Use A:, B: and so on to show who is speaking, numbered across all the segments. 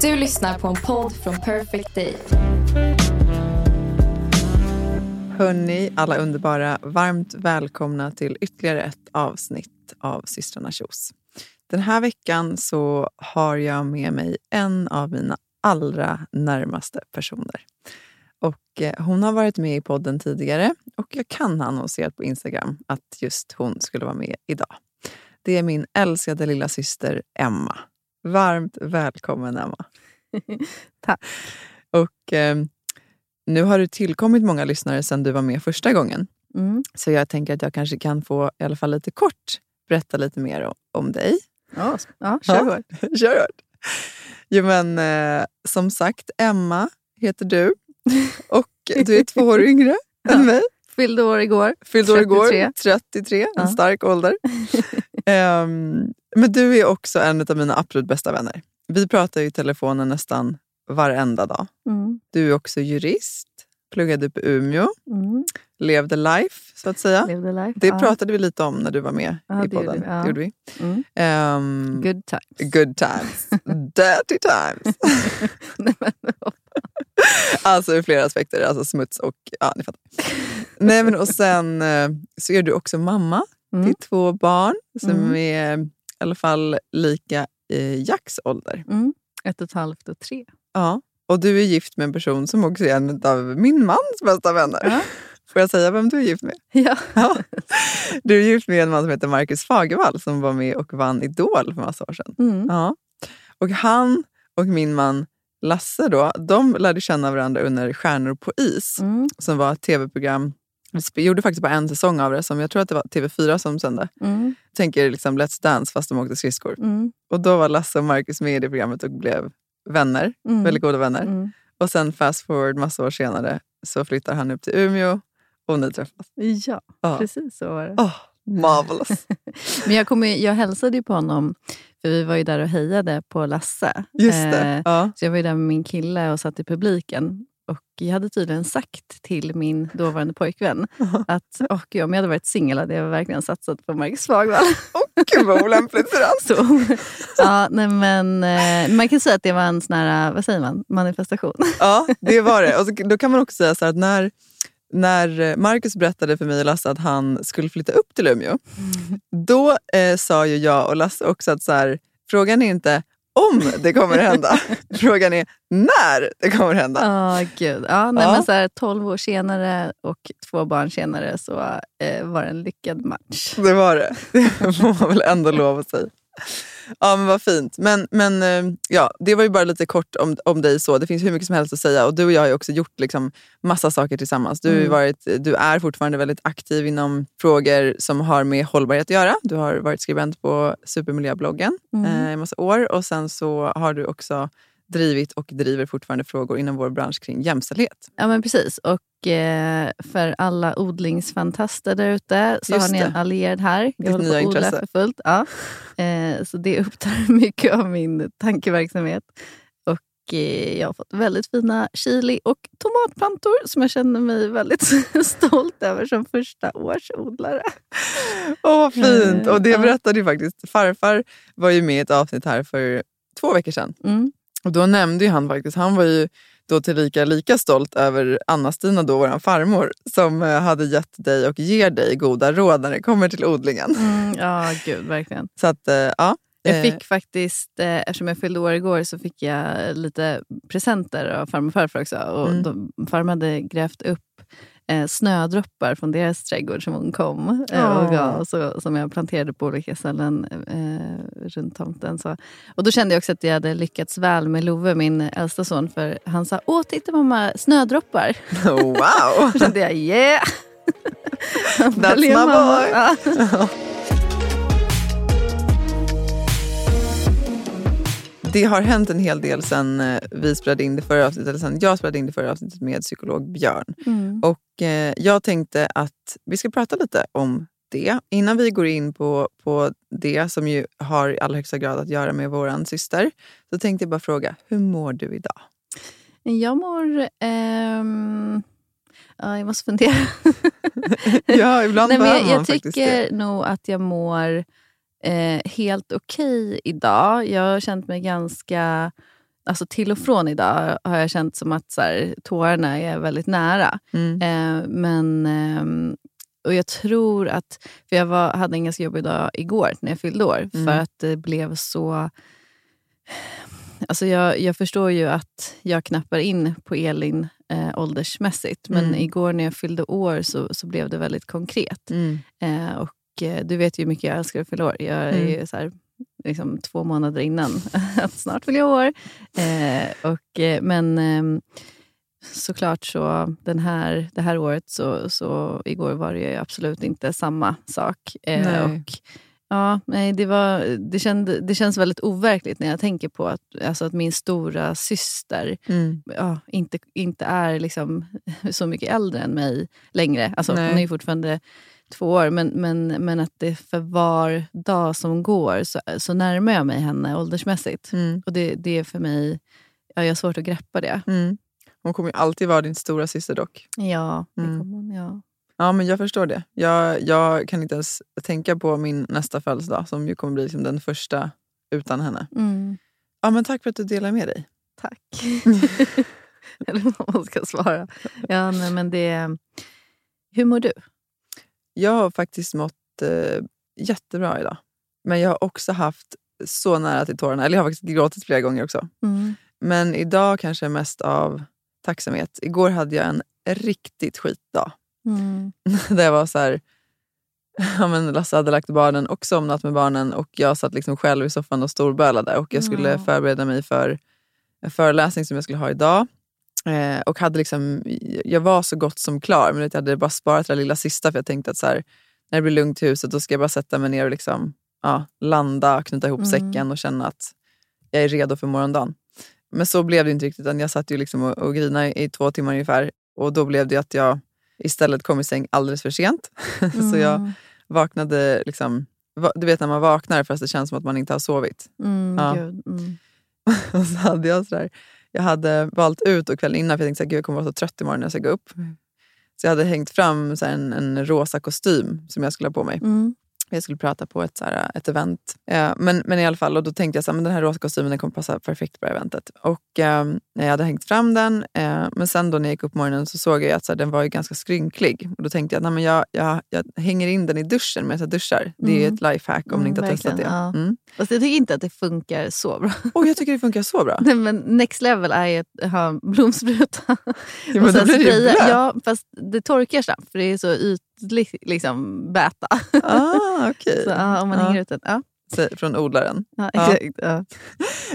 A: Du lyssnar på en podd från Perfect Day.
B: Hörni, alla underbara, varmt välkomna till ytterligare ett avsnitt av systrarna Kjos. Den här veckan så har jag med mig en av mina allra närmaste personer. Och eh, hon har varit med i podden tidigare och jag kan ha annonserat på Instagram att just hon skulle vara med idag. Det är min älskade lilla syster Emma. Varmt välkommen Emma.
C: Tack.
B: Och eh, nu har det tillkommit många lyssnare sedan du var med första gången.
C: Mm.
B: Så jag tänker att jag kanske kan få i alla fall lite kort berätta lite mer om, om dig.
C: Ja, ja kör hårt.
B: Kör hårt. Jo, men, eh, som sagt, Emma heter du. Och du är två år yngre än mig.
C: Fyllde år igår.
B: Fyllde år igår,
C: 33.
B: 33. En
C: Ja.
B: stark ålder. Ehm, men du är också en av mina absolut bästa vänner. Vi pratar ju i telefonen nästan varenda dag.
C: Mm.
B: Du är också jurist, pluggade på Umeå,
C: Mm.
B: levde life så att säga.
C: Life.
B: Det
C: ja.
B: pratade vi lite om när du var med
C: Ja,
B: i podden.
C: ja.
B: Det gjorde vi.
C: Mm.
B: Ehm,
C: Good times.
B: good times. Dirty times. Alltså ur flera aspekter. Alltså smuts och... Ja, ni fattar. Nej, men och sen eh, så är du också mamma
C: Mm.
B: till två barn som
C: Mm.
B: är i alla fall lika i Jacks ålder.
C: mm. Ett och ett halvt och tre.
B: Ja. Och du är gift med en person som också är en av min mans bästa vänner.
C: Ja.
B: Får jag säga vem du är gift med?
C: Ja.
B: Ja. Du är gift med en man som heter Marcus Fagervall som var med och vann Idol för massa år sedan.
C: Mm.
B: Ja. Och han och min man Lasse då, de lärde känna varandra under Stjärnor på is
C: Mm.
B: som var ett tv-program. Vi gjorde faktiskt bara en säsong av det som jag tror att det var TV4 som sände.
C: Mm.
B: Tänker liksom Let's Dance fast de åkte skridskor.
C: Mm.
B: Och då var Lasse och Marcus med i det programmet och blev vänner.
C: Mm.
B: Väldigt goda vänner.
C: Mm.
B: Och sen fast forward massa år senare så flyttar han upp till Umeå och ni träffas.
C: Ja,
B: Ja.
C: precis så var det.
B: Oh, marvelous.
C: Men jag, kom, ju- jag hälsade ju på honom, för vi var ju där och hejade på Lasse.
B: Just det.
C: Eh,
B: Ja.
C: Så jag var ju där med min kille och satt i publiken. Och jag hade tydligen sagt till min dåvarande pojkvän att oh, gud, om jag hade varit singel hade jag verkligen satsat på Marcus Fagvall.
B: Gud vad olämpligt för allt.
C: Ja, nej, men, eh, man kan säga att det var en sån här, vad säger man, manifestation.
B: Ja, det var det. Och så, då kan man också säga så här att när, när Marcus berättade för mig och Lasse att han skulle flytta upp till Umeå, då eh, sa ju jag och Lasse också att så här, frågan är inte om det kommer hända, frågan är när det kommer hända.
C: Ja, gud. Ja, nej,
B: Ja.
C: Men så här, 12 år senare och två barn senare så eh, var det en lyckad match.
B: Det var det. Det får man väl ändå lov att säga. Ja men vad fint. Men, men eh, ja, det var ju bara lite kort om, om dig. så. Det finns hur mycket som helst att säga. Och Du och jag har ju också gjort liksom massa saker tillsammans. Du,
C: Mm.
B: varit, du är fortfarande väldigt aktiv inom frågor som har med hållbarhet att göra. Du har varit skribent på Supermiljöbloggen
C: Mm.
B: eh, massa år. Och sen så har du också drivit och driver fortfarande frågor inom vår bransch kring jämställdhet.
C: Ja, men precis. Och eh, för alla odlingsfantaster där ute så
B: Just
C: har ni en allierad här. Jag håller på att odla för fullt. Ja. Eh, så det upptar mycket av min tankeverksamhet. Och eh, jag har fått väldigt fina chili och tomatplantor som jag känner mig väldigt stolt över som första årsodlare.
B: Åh vad fint!
C: Eh,
B: Och det berättade ju faktiskt, farfar var ju med i ett avsnitt här för två veckor sedan.
C: Mm.
B: Och då nämnde ju han faktiskt, han var ju då tillika lika stolt över Anna-Stina, då vår farmor, som eh, hade gett dig och ger dig goda råd när det kommer till odlingen.
C: Mm, ja, gud, verkligen.
B: Så att, eh, ja.
C: Jag
B: Eh,
C: fick faktiskt, eftersom jag fyllde år igår, så fick jag lite presenter av farmor och farfar också. Och
B: Mm.
C: de, farmor hade grävt upp eh, snödroppar från deras trädgård som hon kom eh, och gav, så, som jag planterade på olika ställen eh, runt tomten. Så. Och då kände jag också att jag hade lyckats väl med Love, min äldsta son, för han sa “Åh, titta mamma, snödroppar”.
B: Wow!
C: då kände jag “Yeah!”
B: That's my boy! Det har hänt en hel del sen eh, vi spelade in det förra avsnittet, eller sen jag spelade in det förra avsnittet med psykolog Björn.
C: Mm.
B: Och eh, jag tänkte att vi ska prata lite om det. Innan vi går in på, på det som ju har i allra högsta grad att göra med vår syster, så tänkte jag bara fråga, hur mår du idag?
C: Jag mår... Ehm... Ja, jag måste fundera.
B: ja, ibland
C: Nej, men jag, jag tycker
B: det.
C: nog att jag mår eh, helt okej okay idag. Jag har känt mig ganska... Alltså till och från idag har jag känt som att så här, tårarna är väldigt nära.
B: Mm.
C: Eh, men... Eh, och jag tror att... För jag var, hade en ganska jobbig dag igår när jag fyllde år.
B: Mm.
C: För att det blev så... Alltså jag, jag förstår ju att jag knappar in på Elin eh, åldersmässigt. Men
B: Mm.
C: igår när jag fyllde år så, så blev det väldigt konkret.
B: Mm.
C: Eh, och Du vet ju hur mycket jag älskar att fylla år. Jag är
B: Mm.
C: ju så här, liksom två månader innan att snart fyller jag år. Eh, och, eh, men eh, såklart så den här, det här året, så, så igår var det ju absolut inte samma sak. Eh, och Ja, nej, det, var, det, kände, det känns väldigt overkligt när jag tänker på att, alltså att min stora syster
B: Mm.
C: ja, inte, inte är liksom så mycket äldre än mig längre. Alltså,
B: Nej.
C: hon är ju fortfarande två år, men, men, men att det för var dag som går så, så närmar jag mig henne åldersmässigt.
B: Mm.
C: Och det, det är för mig, ja, jag har svårt att greppa det.
B: Mm. Hon kommer alltid vara din stora syster dock.
C: Ja, det
B: Mm.
C: kommer hon, ja.
B: Ja, men jag förstår det. Jag, jag kan inte ens tänka på min nästa födelsedag som ju kommer bli liksom den första utan henne.
C: Mm.
B: Ja, men tack för att du delar med dig.
C: Tack. Eller vad man ska svara. Ja, nej, men det, hur mår du?
B: Jag har faktiskt mått eh, jättebra idag. Men jag har också haft så nära till tårarna. Eller jag har faktiskt gråtit flera gånger också.
C: Mm.
B: Men idag kanske mest av tacksamhet. Igår hade jag en riktigt skitdag.
C: Mm.
B: Där jag var så här... Ja, men Lasse hade lagt barnen och somnat med barnen och jag satt liksom själv i soffan och storbölade. Och jag skulle
C: Ja.
B: förbereda mig för en föreläsning som jag skulle ha idag. Eh, och hade liksom, jag var så gott som klar, men jag hade bara sparat det där lilla sista för jag tänkte att så här, när det blir lugnt i huset då ska jag bara sätta mig ner och liksom, ja, landa, knyta ihop
C: Mm.
B: säcken och känna att jag är redo för morgondagen. Men så blev det inte riktigt. Jag satt ju liksom och, och grinade i två timmar ungefär. Och då blev det att jag istället kom i säng alldeles för sent. så jag
C: Mm.
B: vaknade, liksom, du vet när man vaknar fast det känns som att man inte har sovit.
C: Mm,
B: Ja.
C: gud, mm.
B: Och så hade jag sådär, jag hade valt ut och kvällen innan för jag tänkte att jag kommer vara så trött imorgon när jag ska gå upp. Så jag hade hängt fram så en, en rosa kostym som jag skulle ha på mig.
C: Mm.
B: Jag skulle prata på ett, så här, ett event. Eh, men, men i alla fall, och då tänkte jag att den här rosa kostymen kommer passa perfekt på det här eventet. Och eh, jag hade hängt fram den, eh, men sen då när jag gick upp på morgonen så såg jag att så här, den var ju ganska skrynklig. Och då tänkte jag att nej, men jag, jag, jag hänger in den i duschen medan jag duschar. Det är ju
C: Mm.
B: ett lifehack om
C: Mm,
B: ni inte har testat det.
C: ja.
B: Mm.
C: Fast jag tycker inte att det funkar så bra.
B: Och jag tycker det funkar så bra.
C: Nej, men next level är ju att ha blomspruta.
B: Ja,
C: och
B: men då
C: sen
B: blir det ju blöt.
C: Ja, fast det torkar snabbt för det är så ytligt liksom, bäta.
B: Ah, okej.
C: Så, ja, om man hänger ut den. Ja,
B: Från odlaren.
C: ja, exakt. Ja.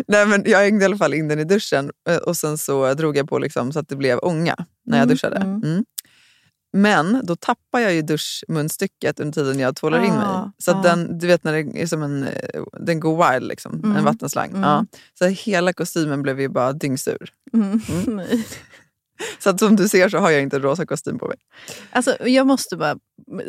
B: Nej, men jag hängde i alla fall in den i duschen eh, och sen så drog jag på liksom så att det blev ånga när jag
C: Mm,
B: duschade.
C: mm.
B: Mm. Men då tappar jag ju duschmunstycket under tiden jag tvålar in mig.
C: Ah,
B: Så
C: ah.
B: den, du vet när det är som en, den går wild, liksom, en
C: Mm,
B: vattenslang.
C: mm.
B: Ja. Så hela kostymen blev ju bara dyngsur. Så att som du ser så har jag inte en rosa kostym på mig.
C: Alltså, jag måste bara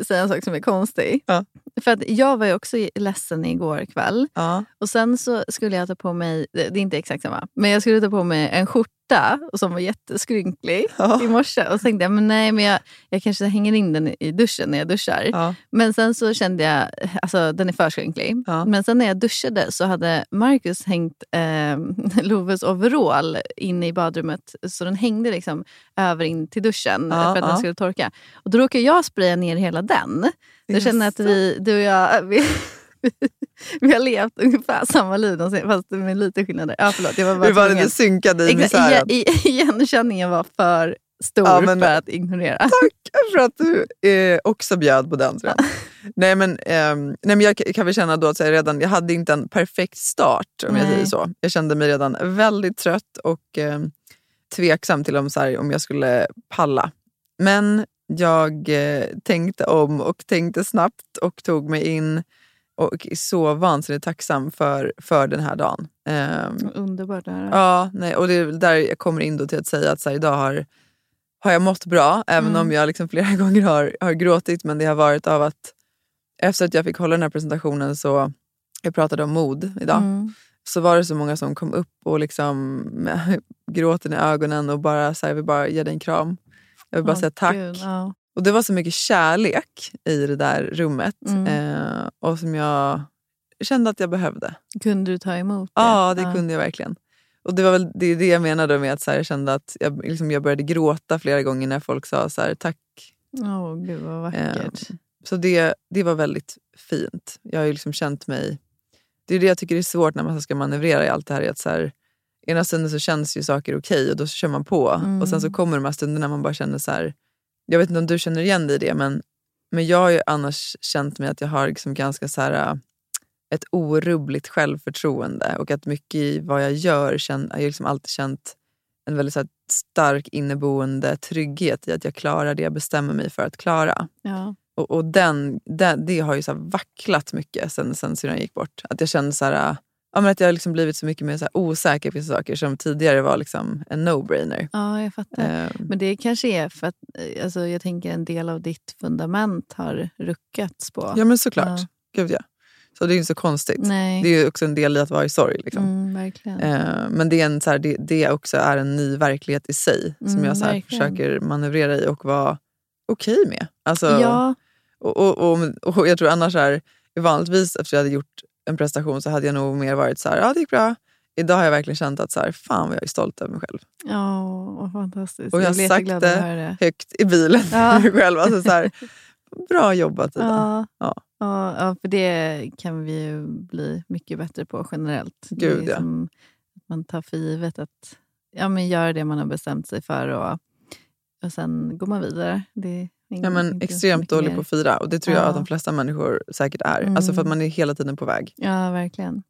C: säga en sak som är konstig.
B: Ja.
C: För att jag var ju också ledsen igår kväll.
B: Ja.
C: Och sen så skulle jag ta på mig, det är inte exakt samma, men jag skulle ta på mig en skjorta som var jätteskrynklig
B: Ja.
C: i morse. Och så tänkte jag, men nej men jag, jag kanske hänger in den i duschen när jag duschar.
B: Ja.
C: Men sen så kände jag, alltså den är för skrynklig. Men sen när jag duschade så hade Marcus hängt eh, Loves overall inne i badrummet. Så den hängde liksom över in till duschen för att den skulle torka. Och då råkade jag spraya ner hela den. Jag känner att vi, du och jag, vi, vi har levt ungefär samma liv fast med lite skillnader. Ja, förlåt, jag var bara
B: Vi var
C: tvungen.
B: lite synkade i misären.
C: igenkänningen var för stor
B: Ja, men-
C: för att ignorera.
B: Tack för att du eh, också bjöd på den. Tror jag. nej, men, ehm, nej, men jag kan väl känna då att jag, redan, jag hade inte en perfekt start om jag
C: Nej.
B: säger så. Jag kände mig redan väldigt trött och eh, tveksam till om, så här, om jag skulle palla. Men jag eh, tänkte om och tänkte snabbt och tog mig in och är så vansinnigt tacksam för, för den här dagen. Ehm,
C: Underbart.
B: Ja, nej, och det där jag kommer in då till att säga att så här, idag har, har jag mått bra, även
C: Mm.
B: om jag liksom flera gånger har, har gråtit. Men det har varit av att efter att jag fick hålla den här presentationen, så jag pratade om mod idag,
C: Mm.
B: så var det så många som kom upp och liksom med gråten i ögonen och bara så här, vill bara ge dig en kram. Jag vill bara
C: Åh,
B: säga tack.
C: Gud, ja.
B: Och det var så mycket kärlek i det där rummet
C: Mm.
B: eh, och som jag kände att jag behövde.
C: Kunde du ta emot det?
B: Ja, det kunde jag verkligen. Och det var väl det, det jag menade med att så här, jag kände att jag, liksom, jag började gråta flera gånger när folk sa så här, tack.
C: Åh, gud vad vackert.
B: Ehm, så det, det var väldigt fint. Jag har ju liksom känt mig... Det är det jag tycker är svårt när man ska manövrera i allt det här. är Att så här ena stunden så känns ju saker okej och då kör man på. Och sen så
C: Mm.
B: kommer de här stunderna man bara känner så här... Jag vet inte om du känner igen dig i det men, men jag har ju annars känt mig att jag har liksom ganska så här, äh, ett orubbligt självförtroende och att mycket i vad jag gör känn, jag har liksom alltid känt en väldigt så här, stark inneboende trygghet i att jag klarar det jag bestämmer mig för att klara.
C: Ja.
B: Och, och den, den, det har ju så vacklat mycket sen, sen syrran gick bort. Att jag kände så här, äh, ja, men att jag har liksom blivit så mycket mer så osäker på saker som tidigare var liksom en no-brainer.
C: ja, jag fattar.
B: Ehm,
C: Men det kanske är för att eh, alltså, jag tänker en del av ditt fundament har ruckats på.
B: ja men såklart.
C: Ja.
B: Gud ja. Så det är ju inte så konstigt.
C: Nej.
B: Det är ju också en del i att vara i sorg. Liksom.
C: Mm, verkligen.
B: Eh, men det, är en, så här, det, det också är en ny verklighet i sig som
C: Mm,
B: jag så här, försöker manövrera i och vara okej med. Alltså,
C: ja,
B: och, och, och, och jag tror annars är vanligtvis efter jag hade gjort en prestation så hade jag nog mer varit så här, ja det gick bra. Idag har jag verkligen känt att så här, fan vad jag är stolt över mig själv.
C: ja, vad fantastiskt.
B: Och jag har
C: blir
B: sagt det.
C: det.
B: Högt i bilen
C: Ja.
B: för mig själv. Alltså, så här, bra jobbat Ida.
C: Ja,
B: Ja.
C: ja. Ja, för det kan vi ju bli mycket bättre på generellt.
B: Gud, ja.
C: som att man tar för givet att ja, men göra det man har bestämt sig för och, och sen går man vidare. Det
B: Ja, men extremt dålig
C: mer.
B: på att fira och det tror jag
C: Ja.
B: att de flesta människor säkert är.
C: Mm.
B: Alltså för att man är hela tiden på väg.
C: Ja, verkligen.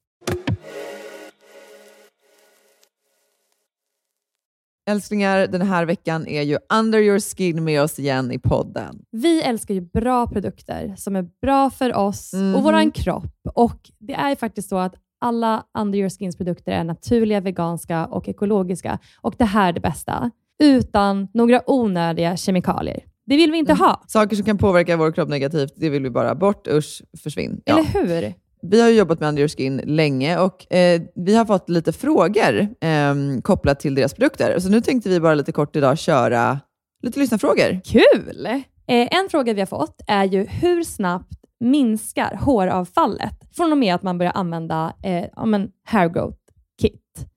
B: Älsklingar, den här veckan är ju Under your skin med oss igen i podden.
D: Vi älskar ju bra produkter som är bra för oss
B: Mhm.
D: och våran kropp. Och Det är ju faktiskt så att alla Under Your Skins produkter är naturliga, veganska och ekologiska. Och det här är det bästa. Utan några onödiga kemikalier. Det vill vi inte ha.
B: Saker som kan påverka vår kropp negativt, det vill vi bara bort. Usch, försvinn. Ja.
D: Eller hur?
B: Vi har jobbat med Under Your Skin länge och eh, vi har fått lite frågor eh, kopplat till deras produkter. Så nu tänkte vi bara lite kort idag köra lite lyssnarfrågor.
D: Kul! Eh, en fråga vi har fått är ju hur snabbt minskar håravfallet från och med att man börjar använda eh, ja, men hair growth kit?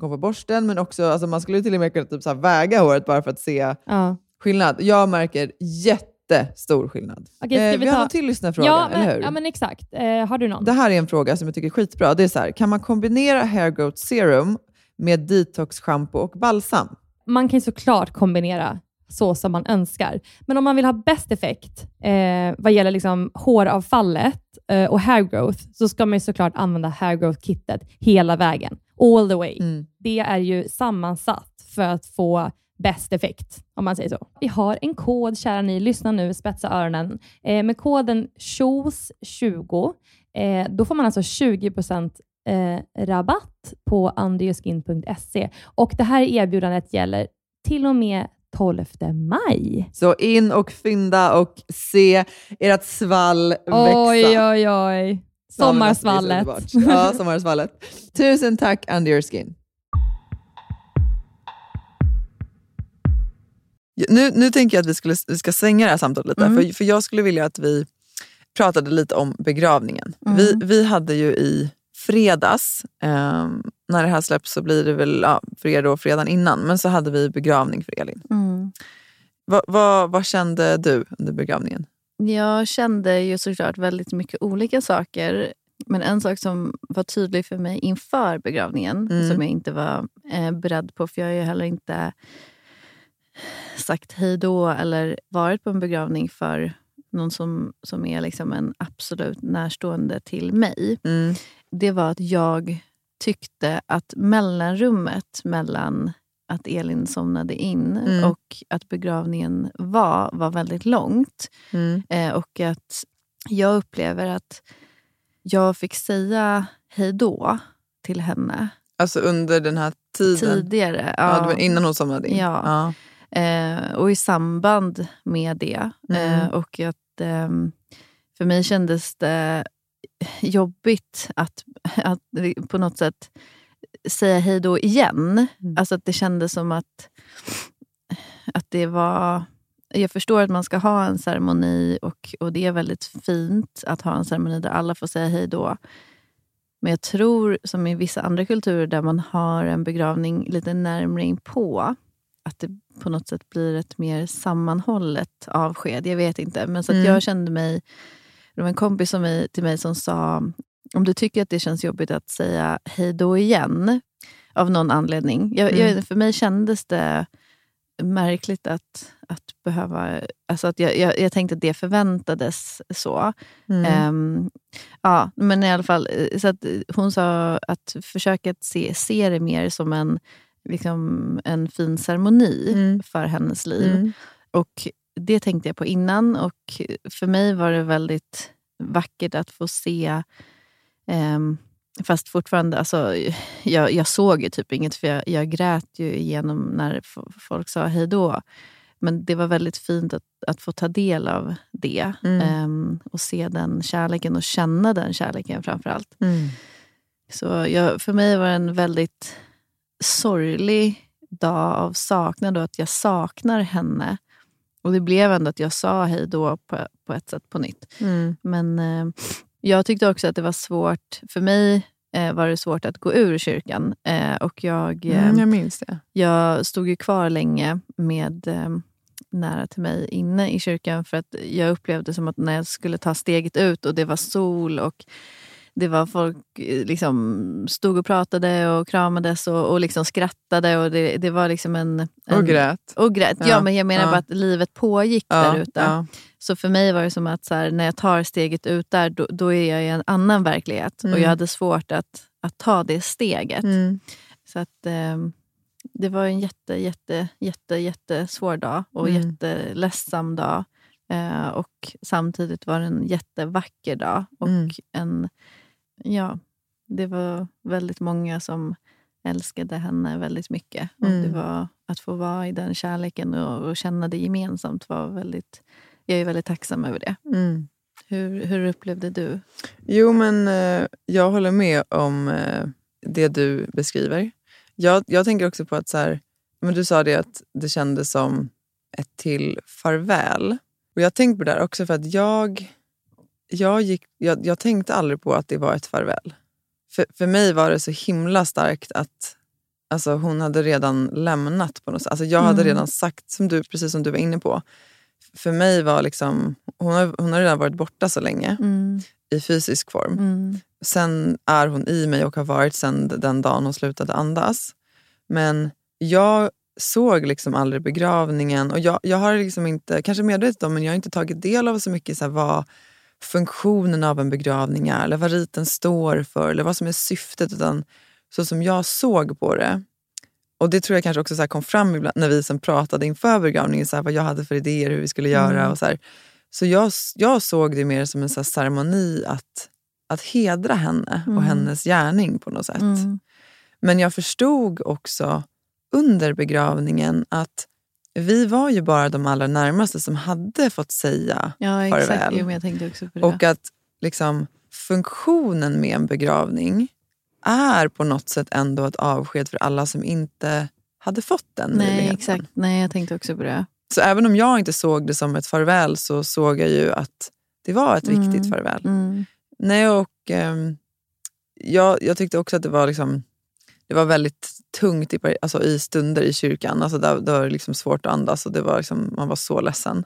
B: som kommer på borsten, men också alltså, man skulle till och med kunna typ, så väga håret bara för att se
D: ja.
B: skillnad. Jag märker jättestor skillnad.
D: Okej,
B: eh,
D: vi
B: vi har
D: ta-
B: en till lyssnarfråga,
D: Ja,
B: eller hur?
D: ja, men exakt. Eh, har du någon?
B: Det här är en fråga som jag tycker är skitbra. Det är så här, kan man kombinera hair growth serum med detox shampoo och balsam?
D: man kan såklart kombinera så som man önskar. Men om man vill ha bäst effekt eh, vad gäller liksom håravfallet eh, och hair growth, så ska man ju såklart använda hair growth-kittet hela vägen. All the way.
B: Mm.
D: Det är ju sammansatt för att få bäst effekt, om man säger så. Vi har en kod, kära ni, lyssna nu, spetsa öronen. Eh, med koden SHOES20, eh, då får man alltså 20% eh, rabatt på underyourskin.se. Och det här erbjudandet gäller till och med 12 maj.
B: Så in och fynda och se ert svall växa.
D: Oj, oj, oj.
B: Alltså,
D: Sommarsvallet.
B: Ja, sommarsvallet. Tusen tack Under Your Skin. Nu, nu tänker jag att vi, skulle, vi ska svänga det här samtalet lite.
C: Mm.
B: För, för jag skulle vilja att vi pratade lite om begravningen.
C: Mm.
B: Vi, vi hade ju i fredags, ehm, när det här släpps så blir det väl ja, för er då fredagen innan, men så hade vi begravning för Elin.
C: Mm.
B: Va, va, vad kände du under begravningen?
C: Jag kände ju såklart väldigt mycket olika saker. Men en sak som var tydlig för mig inför begravningen,
B: Mm.
C: som jag inte var eh, beredd på, för jag har ju heller inte sagt hej då eller varit på en begravning för någon som, som är liksom en absolut närstående till mig.
B: Mm.
C: Det var att jag tyckte att mellanrummet mellan att Elin somnade in
B: Mm.
C: och att begravningen var, var väldigt långt.
B: Mm.
C: Eh, och att jag upplever att jag fick säga hej då till henne
B: Alltså under den här tiden?
C: tidigare.
B: Ja.
C: Ja.
B: innan hon somnade in?
C: Ja.
B: ja.
C: Eh, och i samband med det.
B: Mm.
C: Eh, och att ehm, För mig kändes det jobbigt att, att på något sätt säga hej då igen.
B: Mm.
C: Alltså att det kändes som att, att det var... Jag förstår att man ska ha en ceremoni och, och det är väldigt fint att ha en ceremoni där alla får säga hej då. Men jag tror, som i vissa andra kulturer där man har en begravning lite närmare på att det på något sätt blir ett mer sammanhållet avsked. Jag vet inte. Men så
B: Mm.
C: jag kände mig... Det var en kompis som mig, till mig som sa om du tycker att det känns jobbigt att säga hej då igen av någon anledning. Jag,
B: Mm.
C: jag, för mig kändes det märkligt att, att behöva... Alltså att jag, jag, jag tänkte att det förväntades så.
B: Mm.
C: Ehm, ja, men i alla fall, eh, så att eh, hon sa att försöka att se, se det mer som en, liksom, en fin ceremoni
B: Mm.
C: för hennes liv.
B: Mm.
C: Och Det tänkte jag på innan och för mig var det väldigt vackert att få se ehm, Fast fortfarande, alltså, jag, jag såg ju typ inget för jag, jag grät ju igenom när folk sa hej då. Men det var väldigt fint att, att få ta del av det.
B: Mm.
C: ehm, och se den kärleken och känna den kärleken framför allt.
B: Mm.
C: Så jag, för mig var det en väldigt sorglig dag av saknad och att jag saknar henne. Och det blev ändå att jag sa hej då på, på ett sätt på nytt.
B: Mm.
C: Men eh, jag tyckte också att det var svårt, för mig eh, var det svårt att gå ur kyrkan. Eh, och jag, eh,
B: Mm, jag minns det.
C: jag stod ju kvar länge med eh, nära till mig inne i kyrkan för att jag upplevde som att när jag skulle ta steget ut och det var sol och det var folk eh, liksom stod och pratade och kramades och, och liksom skrattade. och Det, det var liksom en, en
B: Och grät.
C: och grät. Ja,
B: Ja,
C: men jag menar
B: ja.
C: bara att livet pågick
B: Ja,
C: där ute. Så för mig var det som att så här, när jag tar steget ut där, då, då är jag i en annan verklighet.
B: Mm.
C: Och jag hade svårt att, att ta det steget.
B: Mm.
C: Så att ehm, det var en jätte, jätte, jätte, jättesvår dag och
B: Mm.
C: jätteledsam dag. Eh, och samtidigt var det en jättevacker dag. Och
B: Mm.
C: en, ja, det var väldigt många som älskade henne väldigt mycket. Och
B: Mm.
C: det var Att få vara i den kärleken och, och känna det gemensamt var väldigt... Jag är väldigt tacksam över det.
B: Mm.
C: Hur, hur upplevde du?
B: Jo, men eh, jag håller med om eh, det du beskriver. Jag, jag tänker också på att så här, men du sa det att det kändes som ett till farväl. Och Jag har tänkt på det där också för att jag, jag, gick, jag, jag tänkte aldrig på att det var ett farväl. För, för mig var det så himla starkt att alltså, hon hade redan lämnat på något sätt. Alltså, jag hade
C: Mm.
B: redan sagt, som du, precis som du var inne på, för mig var liksom, hon har, hon har redan varit borta så länge
C: Mm.
B: i fysisk form.
C: Mm.
B: Sen är hon i mig och har varit sen den dagen hon slutade andas. Men jag såg liksom aldrig begravningen. Och jag, jag har liksom inte, kanske medvetet om, men jag har inte tagit del av så mycket så här, vad funktionen av en begravning är. Eller vad riten står för. Eller vad som är syftet. Utan så som jag såg på det. Och det tror jag kanske också så kom fram ibland, när vi sen pratade inför begravningen. Så här, vad jag hade för idéer, hur vi skulle göra.
C: Mm.
B: Och så här. så jag, jag såg det mer som en så ceremoni att att hedra henne och
C: Mm.
B: hennes gärning på något sätt.
C: Mm.
B: Men jag förstod också under begravningen att vi var ju bara de allra närmaste som hade fått säga
C: Ja, exakt.
B: Farväl.
C: Jo, jag tänkte också på det.
B: och att liksom, funktionen med en begravning är på något sätt ändå ett avsked för alla som inte hade fått den
C: Nej,
B: möjligheten.
C: exakt. Nej, jag tänkte också på det.
B: Så även om jag inte såg det som ett farväl så såg jag ju att det var ett
C: Mm.
B: riktigt farväl.
C: Mm.
B: Nej, och ehm, jag, jag tyckte också att det var liksom det var väldigt tungt i, alltså i stunder i kyrkan. Alltså där, där var det liksom svårt att andas och det var liksom, man var så ledsen.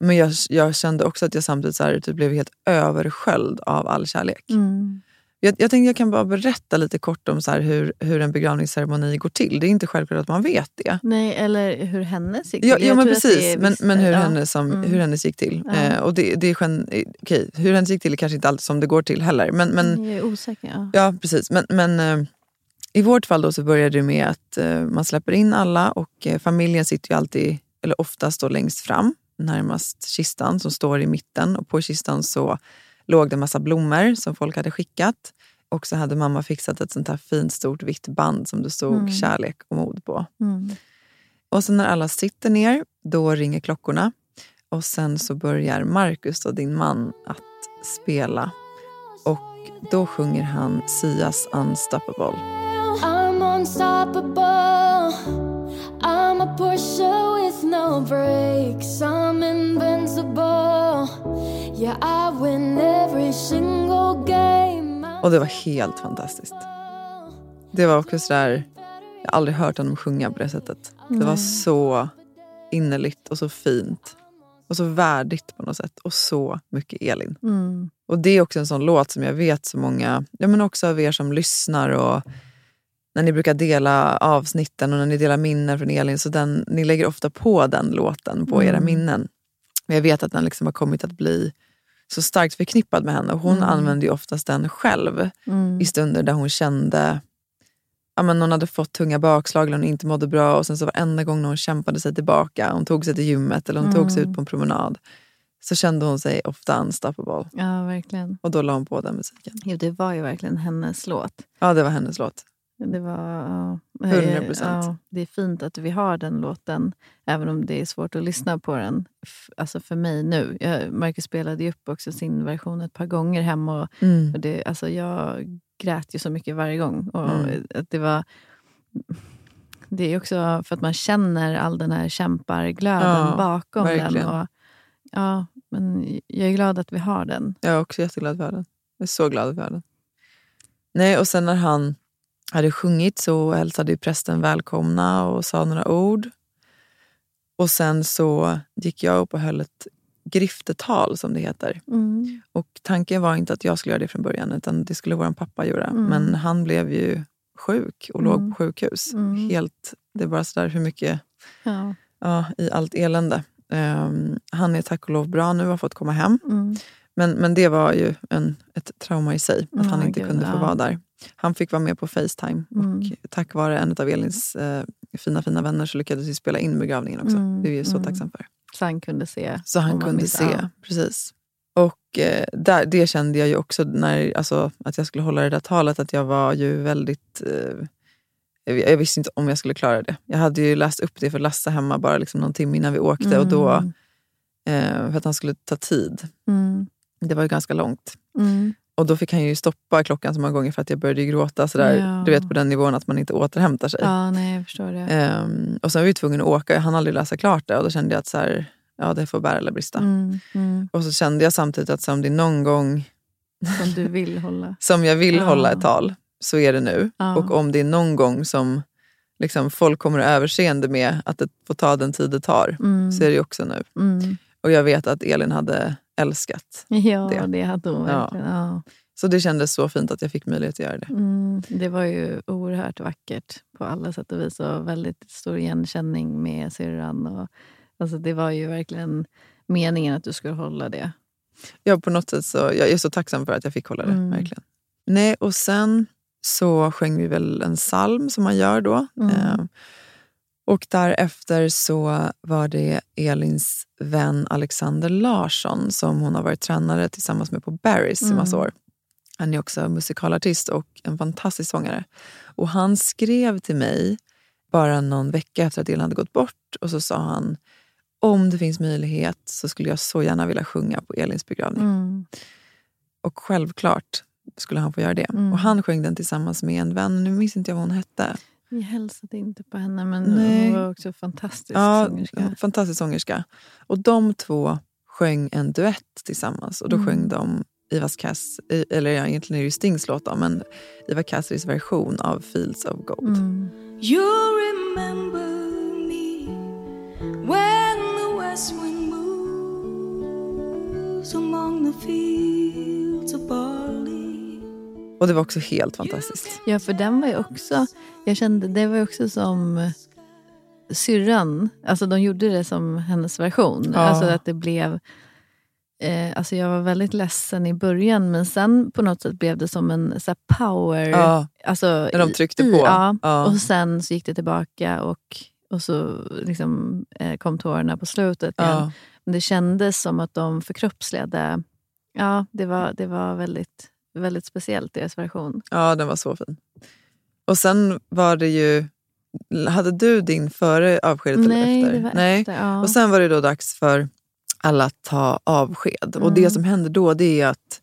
B: Men jag, jag kände också att jag samtidigt så här, typ blev helt översköljd av all kärlek.
C: Mm.
B: Jag, jag tänkte jag kan bara berätta lite kort om så hur, hur en begravningsceremoni går till. Det är inte självklart att man vet det.
C: Nej, eller hur hennes gick
B: Ja,
C: till.
B: ja
C: Jag
B: men precis. Men, men hur,
C: ja.
B: hennes som,
C: Mm.
B: hur hennes gick till.
C: Ja.
B: Eh, och det, det är gen, eh, okej, hur hennes gick till är kanske inte alltid som det går till heller. Men, men,
C: Jag är osäker. Ja.
B: Ja, precis. Men, men eh, i vårt fall då så börjar det med att eh, man släpper in alla och eh, familjen sitter ju alltid, eller oftast då längst fram, närmast kistan som står i mitten. Och på kistan så låg det massa blommor som folk hade skickat. Och så hade mamma fixat ett sånt här fint stort vitt band som det stod
C: Mm.
B: kärlek och mod på.
C: Mm.
B: Och sen när alla sitter ner, då ringer klockorna. Och sen så börjar Markus, och din man, att spela. Och då sjunger han Sias Unstoppable.
E: I'm unstoppable. I'm a Porsche with no brakes. I'm invincible. Yeah, I win every single game.
B: Och det var helt fantastiskt. Det var också sådär, jag har aldrig hört honom sjunga på det sättet. Det var så innerligt och så fint. Och så värdigt på något sätt. Och så mycket Elin.
C: Mm.
B: Och det är också en sån låt som jag vet så många, ja men också av er som lyssnar och när ni brukar dela avsnitten och när ni delar minnen från Elin, så den, ni lägger ofta på den låten på era
C: Mm.
B: minnen. Men jag vet att den liksom har kommit att bli så starkt förknippad med henne. Och hon
C: Mm.
B: använde ju oftast den själv
C: Mm.
B: i stunder där hon kände Ja, men hon hade fått tunga bakslag eller hon inte mådde bra och sen så varenda gång när hon kämpade sig tillbaka, hon tog sig till gymmet eller hon tog sig
C: Mm.
B: ut på en promenad, så kände hon sig ofta unstoppable.
C: Ja, verkligen.
B: Och då la hon på den musiken.
C: Jo, det var ju verkligen hennes låt.
B: Ja, det var hennes låt.
C: Det var... Ja,
B: 100%.
C: Ja, det är fint att vi har den låten, även om det är svårt att lyssna på den. Alltså för mig nu. Jag, Marcus spelade ju upp också sin version ett par gånger hemma. Och,
B: Mm.
C: och det, alltså jag grät ju så mycket varje gång. Och
B: Mm.
C: att det var... Det är också för att man känner all den här kämparglöden
B: Ja,
C: bakom
B: verkligen.
C: den. Och, ja, men jag är glad att vi har den.
B: Jag är också jätteglad för den. Jag är så glad för den. Nej, och sen när han hade sjungit så hälsade ju prästen välkomna och sa några ord. Och sen så gick jag upp och höll ett griftetal som det heter.
C: Mm.
B: Och tanken var inte att jag skulle göra det från början utan det skulle vår pappa göra.
C: Mm.
B: Men han blev ju sjuk och låg
C: Mm.
B: på sjukhus.
C: Mm.
B: Helt, det är bara sådär hur mycket
C: Ja.
B: ja, i allt elände. Ehm, han är tack och lov bra nu och har fått komma hem.
C: Mm.
B: Men, men det var ju en, ett trauma i sig, att han inte
C: gud,
B: kunde få
C: ja.
B: vara där. Han fick vara med på Facetime
C: Mm.
B: och tack vare en av Elins eh, fina fina vänner så lyckades vi spela in begravningen också.
C: Mm,
B: Det är vi så
C: mm.
B: tacksamma för.
C: Så han kunde se.
B: Så han kunde se,
C: ja.
B: precis. Och eh, där, det kände jag ju också när alltså, att jag skulle hålla det där talet, att jag var ju väldigt... Eh, jag visste inte om jag skulle klara det. Jag hade ju läst upp det för Lasse hemma bara liksom någon timme innan vi åkte och då,
C: Mm.
B: eh, för att han skulle ta tid.
C: Mm.
B: Det var ju ganska långt.
C: Mm.
B: Och då fick han ju stoppa klockan så många gånger för att jag började gråta sådär,
C: Ja.
B: du vet på den nivån att man inte återhämtar sig.
C: Ja, nej, jag förstår det.
B: Ehm, och sen var vi tvungna att åka, jag hann aldrig läsa klart det och då kände jag att så här, ja, det får bära eller brista.
C: Mm. Mm.
B: Och så kände jag samtidigt att så om det är någon gång
C: Som du vill hålla.
B: som jag vill
C: Ja.
B: hålla ett tal så är det nu.
C: Ja.
B: Och om det är någon gång som liksom, folk kommer att överseende med att det får ta den tid det tar
C: Mm.
B: så är det också nu.
C: Mm.
B: Och jag vet att Elin hade älskat.
C: Ja,
B: det.
C: det, hade hon verkligen. Ja.
B: Så det kändes så fint att jag fick möjlighet att göra det.
C: Mm. Det var ju oerhört vackert på alla sätt och vis och väldigt stor igenkänning med syrran. Och, alltså, det var ju verkligen meningen att du skulle hålla det.
B: Ja, på något sätt så, jag är så tacksam för att jag fick hålla det.
C: Mm.
B: verkligen. Nej, och sen så sjöng vi väl en psalm som man gör då.
C: Mm.
B: Eh, och därefter så var det Elins vän Alexander Larsson som hon har varit tränare tillsammans med på Barry's i
C: Mm.
B: massa år. Han är också musikalartist och en fantastisk sångare. Och han skrev till mig bara någon vecka efter att Elin hade gått bort och så sa han om det finns möjlighet så skulle jag så gärna vilja sjunga på Elins begravning.
C: Mm.
B: Och självklart skulle han få göra det.
C: Mm.
B: Och han sjöng den tillsammans med en vän, nu minns inte jag vad hon hette.
C: Jag hälsade inte på henne, men
B: Nej.
C: hon var också fantastisk
B: Ja,
C: sångerska.
B: fantastisk sångerska. Och de två sjöng en duett tillsammans. Och då
C: Mm.
B: sjöng de Ivas Cass, eller ja, egentligen är det ju Stings låt då, men Iva Cassis version av Fields of Gold.
C: Mm.
E: You remember me when the west wind moves among the fields barley.
B: Och det var också helt fantastiskt.
C: Ja, för den var ju också... Jag kände, det var ju också som eh, syrran. Alltså de gjorde det som hennes version.
B: Ja.
C: Alltså att det blev... Eh, alltså jag var väldigt ledsen i början, men sen på något sätt blev det som en så power...
B: Ja,
C: Alltså,
B: när de tryckte
C: i-
B: på.
C: Ja.
B: Ja.
C: Och sen så gick det tillbaka och, och så liksom, eh, kom tårarna på slutet igen.
B: ja.
C: Men det kändes som att de förkroppsligade... Ja, det var, det var väldigt, väldigt speciellt, deras version.
B: ja, den var så fin. Och sen var det ju... Hade du din före avskedet eller
C: Nej,
B: efter?
C: det var
B: Nej.
C: efter. Ja.
B: Och sen var det då dags för alla att ta avsked. Och
C: Mm.
B: det som händer då det är att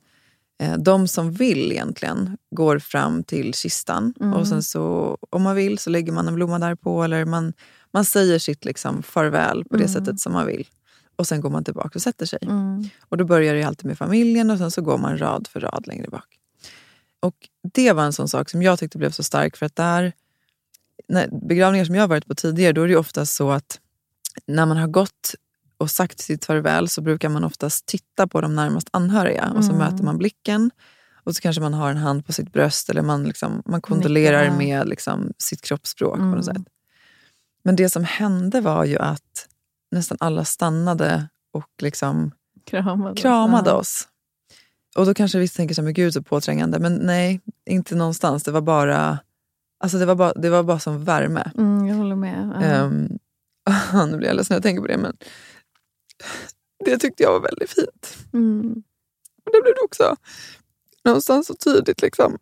B: eh, de som vill egentligen går fram till kistan.
C: Mm.
B: Och sen så, om man vill så lägger man en blomma där på eller man, man säger sitt liksom farväl på det
C: Mm.
B: sättet som man vill. Och sen går man tillbaka och sätter sig.
C: Mm.
B: Och då börjar det alltid med familjen och sen så går man rad för rad längre bak. Och det var en sån sak som jag tyckte blev så stark för att där, när, begravningar som jag har varit på tidigare, då är det ofta så att när man har gått och sagt sitt farväl så brukar man oftast titta på de närmast anhöriga och så
C: Mm.
B: möter man blicken och så kanske man har en hand på sitt bröst eller man, liksom, man kondolerar med liksom, sitt kroppsspråk på
C: Mm.
B: något sätt. Men det som hände var ju att nästan alla stannade och liksom
C: Kramade,
B: kramade
C: Ja.
B: oss. Och då kanske vissa tänker så här, men gud så påträngande. Men nej, inte någonstans. Det var bara, alltså det var bara, det var bara som värme.
C: Mm, jag håller med.
B: Ehm, nu blir jag ledsen när jag tänker på det, men det tyckte jag var väldigt fint.
C: Mm.
B: Och det blev det också någonstans så tydligt liksom,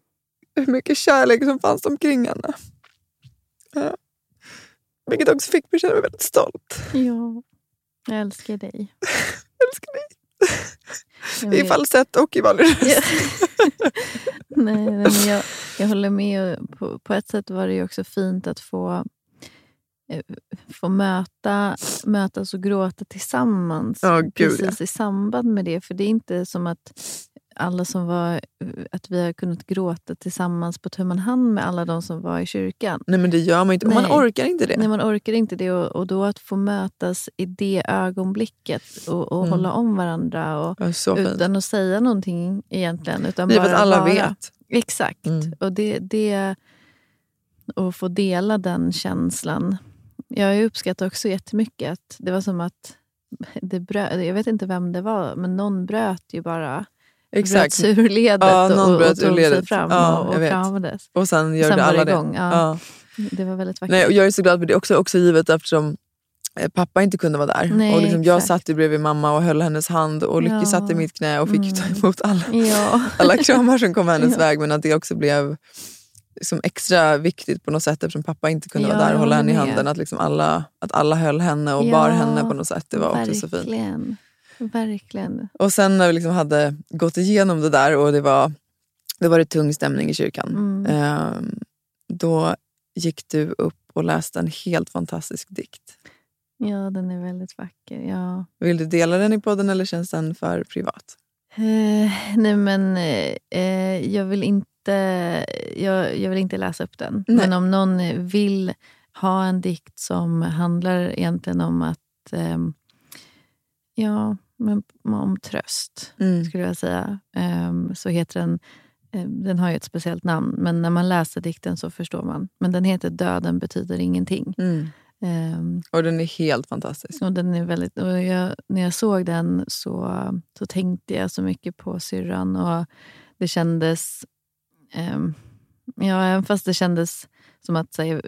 B: hur mycket kärlek som fanns omkring henne. Ja. Vilket också fick mig att känna mig väldigt stolt.
C: Ja. Jag älskar dig.
B: Jag älskar dig. I falsett och i vanlig röst.
C: Ja. nej, nej, men jag, jag håller med. På, på ett sätt var det också fint att få, eh, få möta, mötas och gråta tillsammans.
B: Ja, gud,
C: precis i samband med det. För det är inte som att alla som var, att vi har kunnat gråta tillsammans på tum hand med alla de som var i kyrkan.
B: Nej men det gör man inte. Och man
C: Nej.
B: orkar inte det.
C: Nej, man orkar inte det. Och, och då att få mötas i det ögonblicket och, och
B: Mm.
C: hålla om varandra. Och,
B: Ja,
C: utan att säga någonting egentligen. Utan
B: Givet
C: bara
B: att alla
C: vara.
B: vet.
C: Exakt.
B: Mm.
C: Och det, det, att få dela den känslan. Jag uppskattar också jättemycket att det var som att det bröt, jag vet inte vem det var, men någon bröt ju bara
B: Exakt.
C: bröt ur ledet
B: Ja,
C: och, och tog sig fram
B: Ja,
C: och, och kramades.
B: Och sen gör
C: Sen
B: det
C: var
B: alla
C: det
B: det.
C: igång, ja. Det var väldigt vackert.
B: Nej, och jag är så glad för det också, också givet eftersom eh, pappa inte kunde vara där.
C: Nej,
B: och liksom jag satt ju bredvid mamma och höll hennes hand och Lykke
C: Ja.
B: satt i mitt knä och fick ju ta
C: Mm.
B: emot alla,
C: ja.
B: alla kramar som kom hennes
C: Ja.
B: väg. Men att det också blev som extra viktigt på något sätt eftersom pappa inte kunde
C: Ja,
B: vara där och hålla henne i handen. Att, liksom alla, att alla höll henne och bar henne på något sätt. Det var också så fint.
C: Verkligen.
B: Och sen när vi liksom hade gått igenom det där och det var, det var det tung stämning i kyrkan.
C: Mm.
B: ehm, då gick du upp och läste en helt fantastisk dikt.
C: Ja, den är väldigt vacker. Ja.
B: Vill du dela den i podden eller känns den för privat?
C: Eh, nej, men eh, eh, jag, vill inte, jag, jag vill inte läsa upp den.
B: Nej.
C: Men om någon vill ha en dikt som handlar egentligen om att ehm, ja, men, om tröst,
B: Mm.
C: skulle jag säga, ehm, så heter den eh, den har ju ett speciellt namn, men när man läser dikten så förstår man. Men den heter Döden betyder ingenting.
B: Mm.
C: Ehm,
B: Och den är helt fantastisk.
C: och den är väldigt, och jag, när jag såg den så, så tänkte jag så mycket på syrran. Och det kändes... ja, även fast det kändes som att säga,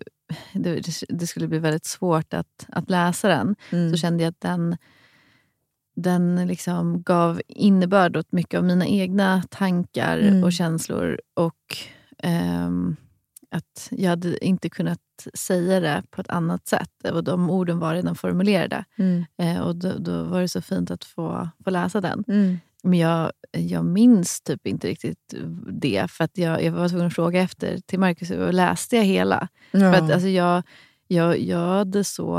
C: det, det skulle bli väldigt svårt att, att läsa den,
B: Mm.
C: så kände jag att den, den liksom gav innebörd åt mycket av mina egna tankar
B: Mm.
C: och känslor. Och ehm, att jag hade inte kunnat säga det på ett annat sätt. Och de orden var redan formulerade.
B: Mm.
C: Eh, och då, då var det så fint att få, få läsa den.
B: Mm.
C: men jag, jag minns typ inte riktigt det. För att jag, jag var tvungen att fråga efter till Marcus och läste jag hela.
B: Ja.
C: För att alltså, jag, jag, jag hade så...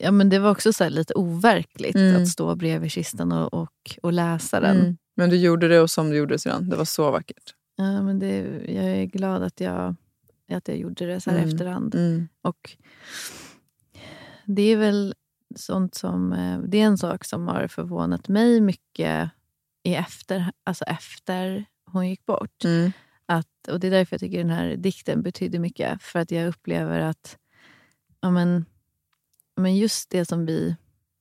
C: Ja, men det var också så här lite overkligt
B: Mm.
C: att stå bredvid kistan och, och, och läsa den.
B: Mm. Men du gjorde det och som du gjorde sedan. Det var så vackert.
C: Ja, men det, jag är glad att jag, att jag gjorde det så här
B: Mm.
C: efterhand.
B: Mm.
C: Och det är väl sånt som... eh, Det är en sak som har förvånat mig mycket i efter, alltså efter hon gick bort.
B: Mm.
C: Att, och Det är därför jag tycker den här dikten betyder mycket. För att jag upplever att ja, men, men just det som vi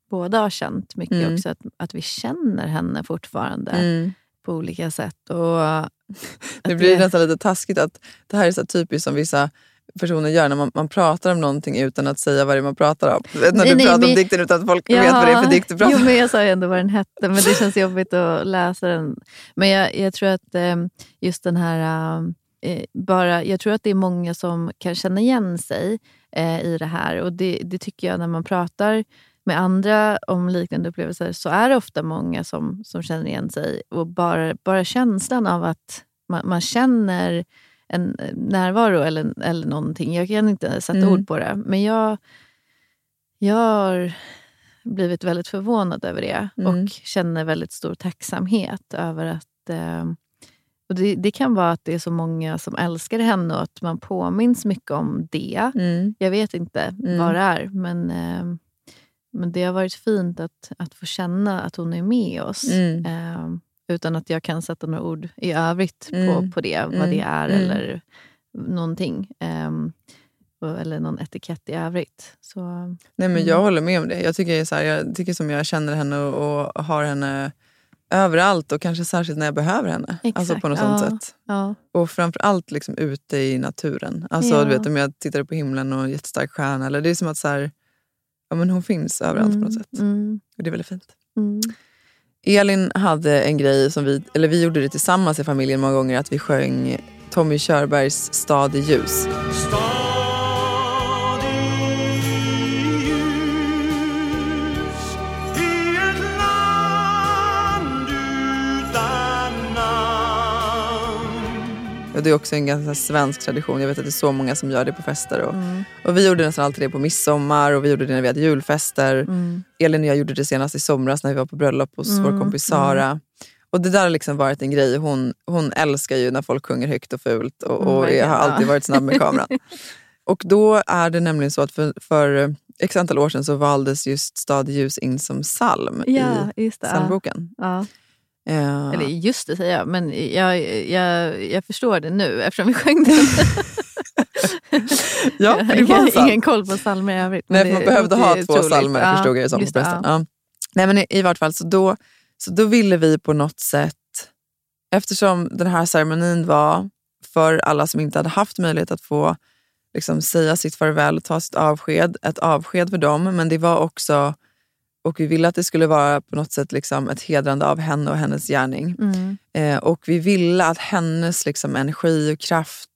C: båda har känt mycket
B: Mm.
C: också, att, att vi känner henne fortfarande
B: Mm.
C: på olika sätt. Och
B: Det blir nästan lite taskigt att det här är så typiskt som vissa personer gör när man, man pratar om någonting utan att säga vad det är man pratar om. Vet, när
C: Nej,
B: du
C: nej,
B: pratar om
C: men-
B: dikten utan att folk vet vad det är för dikt du pratar
C: Jo,
B: om.
C: men jag sa ju ändå vad den hette, men det känns jobbigt att läsa den. Men jag, jag tror att eh, just den här... Eh, bara, jag tror att det är många som kan känna igen sig eh, i det här. Och det, det tycker jag när man pratar med andra om liknande upplevelser så är det ofta många som, som känner igen sig. Och bara, bara känslan av att man, man känner en eh, närvaro eller, eller någonting. Jag kan inte sätta
B: Mm.
C: ord på det. Men jag, jag har blivit väldigt förvånad över det
B: Mm.
C: och känner väldigt stor tacksamhet över att... Eh, och det, det kan vara att det är så många som älskar henne och att man påminns mycket om det.
B: Mm.
C: Jag vet inte
B: Mm.
C: vad det är, men, eh, men det har varit fint att, att få känna att hon är med oss.
B: Mm.
C: Eh, utan att jag kan sätta några ord i övrigt
B: Mm.
C: på, på det, vad
B: Mm.
C: det är
B: Mm.
C: eller någonting. Eh, eller någon etikett i övrigt. Så,
B: Nej, men. Jag håller med om det. Jag tycker, så här, jag tycker som jag känner henne och, och har henne överallt och kanske särskilt när jag behöver henne. Alltså
C: Exakt,
B: på något sånt
C: ja.
B: sätt.
C: ja.
B: Och framförallt liksom ute i naturen. Alltså
C: Ja.
B: du vet om jag tittar på himlen och en jättestark stjärna. Eller det är som att så här, ja, men hon finns överallt på något sätt.
C: Mm.
B: Och det är väldigt fint.
C: Mm.
B: Elin hade en grej som vi, eller vi gjorde det tillsammans i familjen många gånger, att vi sjöng Tommy Körbergs Stad i ljus.
E: Stad
B: Och det är också en ganska svensk tradition. Jag vet att det är så många som gör det på fester. Och,
C: Mm.
B: och vi gjorde nästan alltid det på midsommar och vi gjorde det när vi hade julfester.
C: Mm.
B: Elin och jag gjorde det senast i somras när vi var på bröllop hos vår
C: Mm,
B: kompis Sara. Och det där har liksom varit en grej. Hon, hon älskar ju när folk sjunger högt och fult och,
C: Mm,
B: och
C: verkligen,
B: har alltid varit snabb med kameran. och då är det nämligen så att för, för x antal år sedan så valdes just Stad ljus in som psalm
C: Ja,
B: i
C: det. Ja. Ja.
B: Eh,
C: Eller just det säger jag, men jag, jag, jag förstår det nu eftersom vi sjöng den.
B: ja, det
C: jag
B: var
C: har
B: sant.
C: ingen koll på psalmer i övrigt.
B: Nej, för man
C: det
B: behövde ha två
C: troligt.
B: psalmer
C: Ja,
B: förstod jag det som
C: just ja.
B: Ja. Nej, men i, I vart fall, så då, så då ville vi på något sätt, eftersom den här ceremonin var för alla som inte hade haft möjlighet att få liksom, säga sitt farväl och ta sitt avsked, ett avsked för dem, men det var också, och vi ville att det skulle vara på något sätt liksom, ett hedrande av henne och hennes gärning.
C: Mm.
B: Eh, och vi ville att hennes liksom, energi och kraft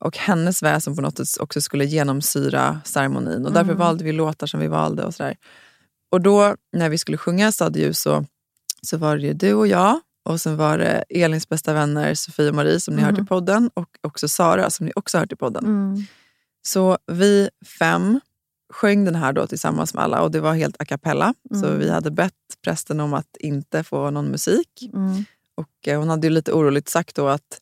B: och hennes väsen på något sätt också skulle genomsyra ceremonin. Och därför
C: Mm.
B: valde vi låtar som vi valde. Och, sådär. och då när vi skulle sjunga Stad i ljus så, så var det ju du och jag och sen var det Elins bästa vänner Sofie och Marie som ni har hört i
C: Mhm.
B: podden och också Sara som ni också har hört i podden.
C: Mm.
B: Så vi fem sjöng den här då tillsammans med alla och det var helt a cappella. Så
C: Mm.
B: vi hade bett prästen om att inte få någon musik.
C: Mm.
B: Och eh, hon hade ju lite oroligt sagt då att,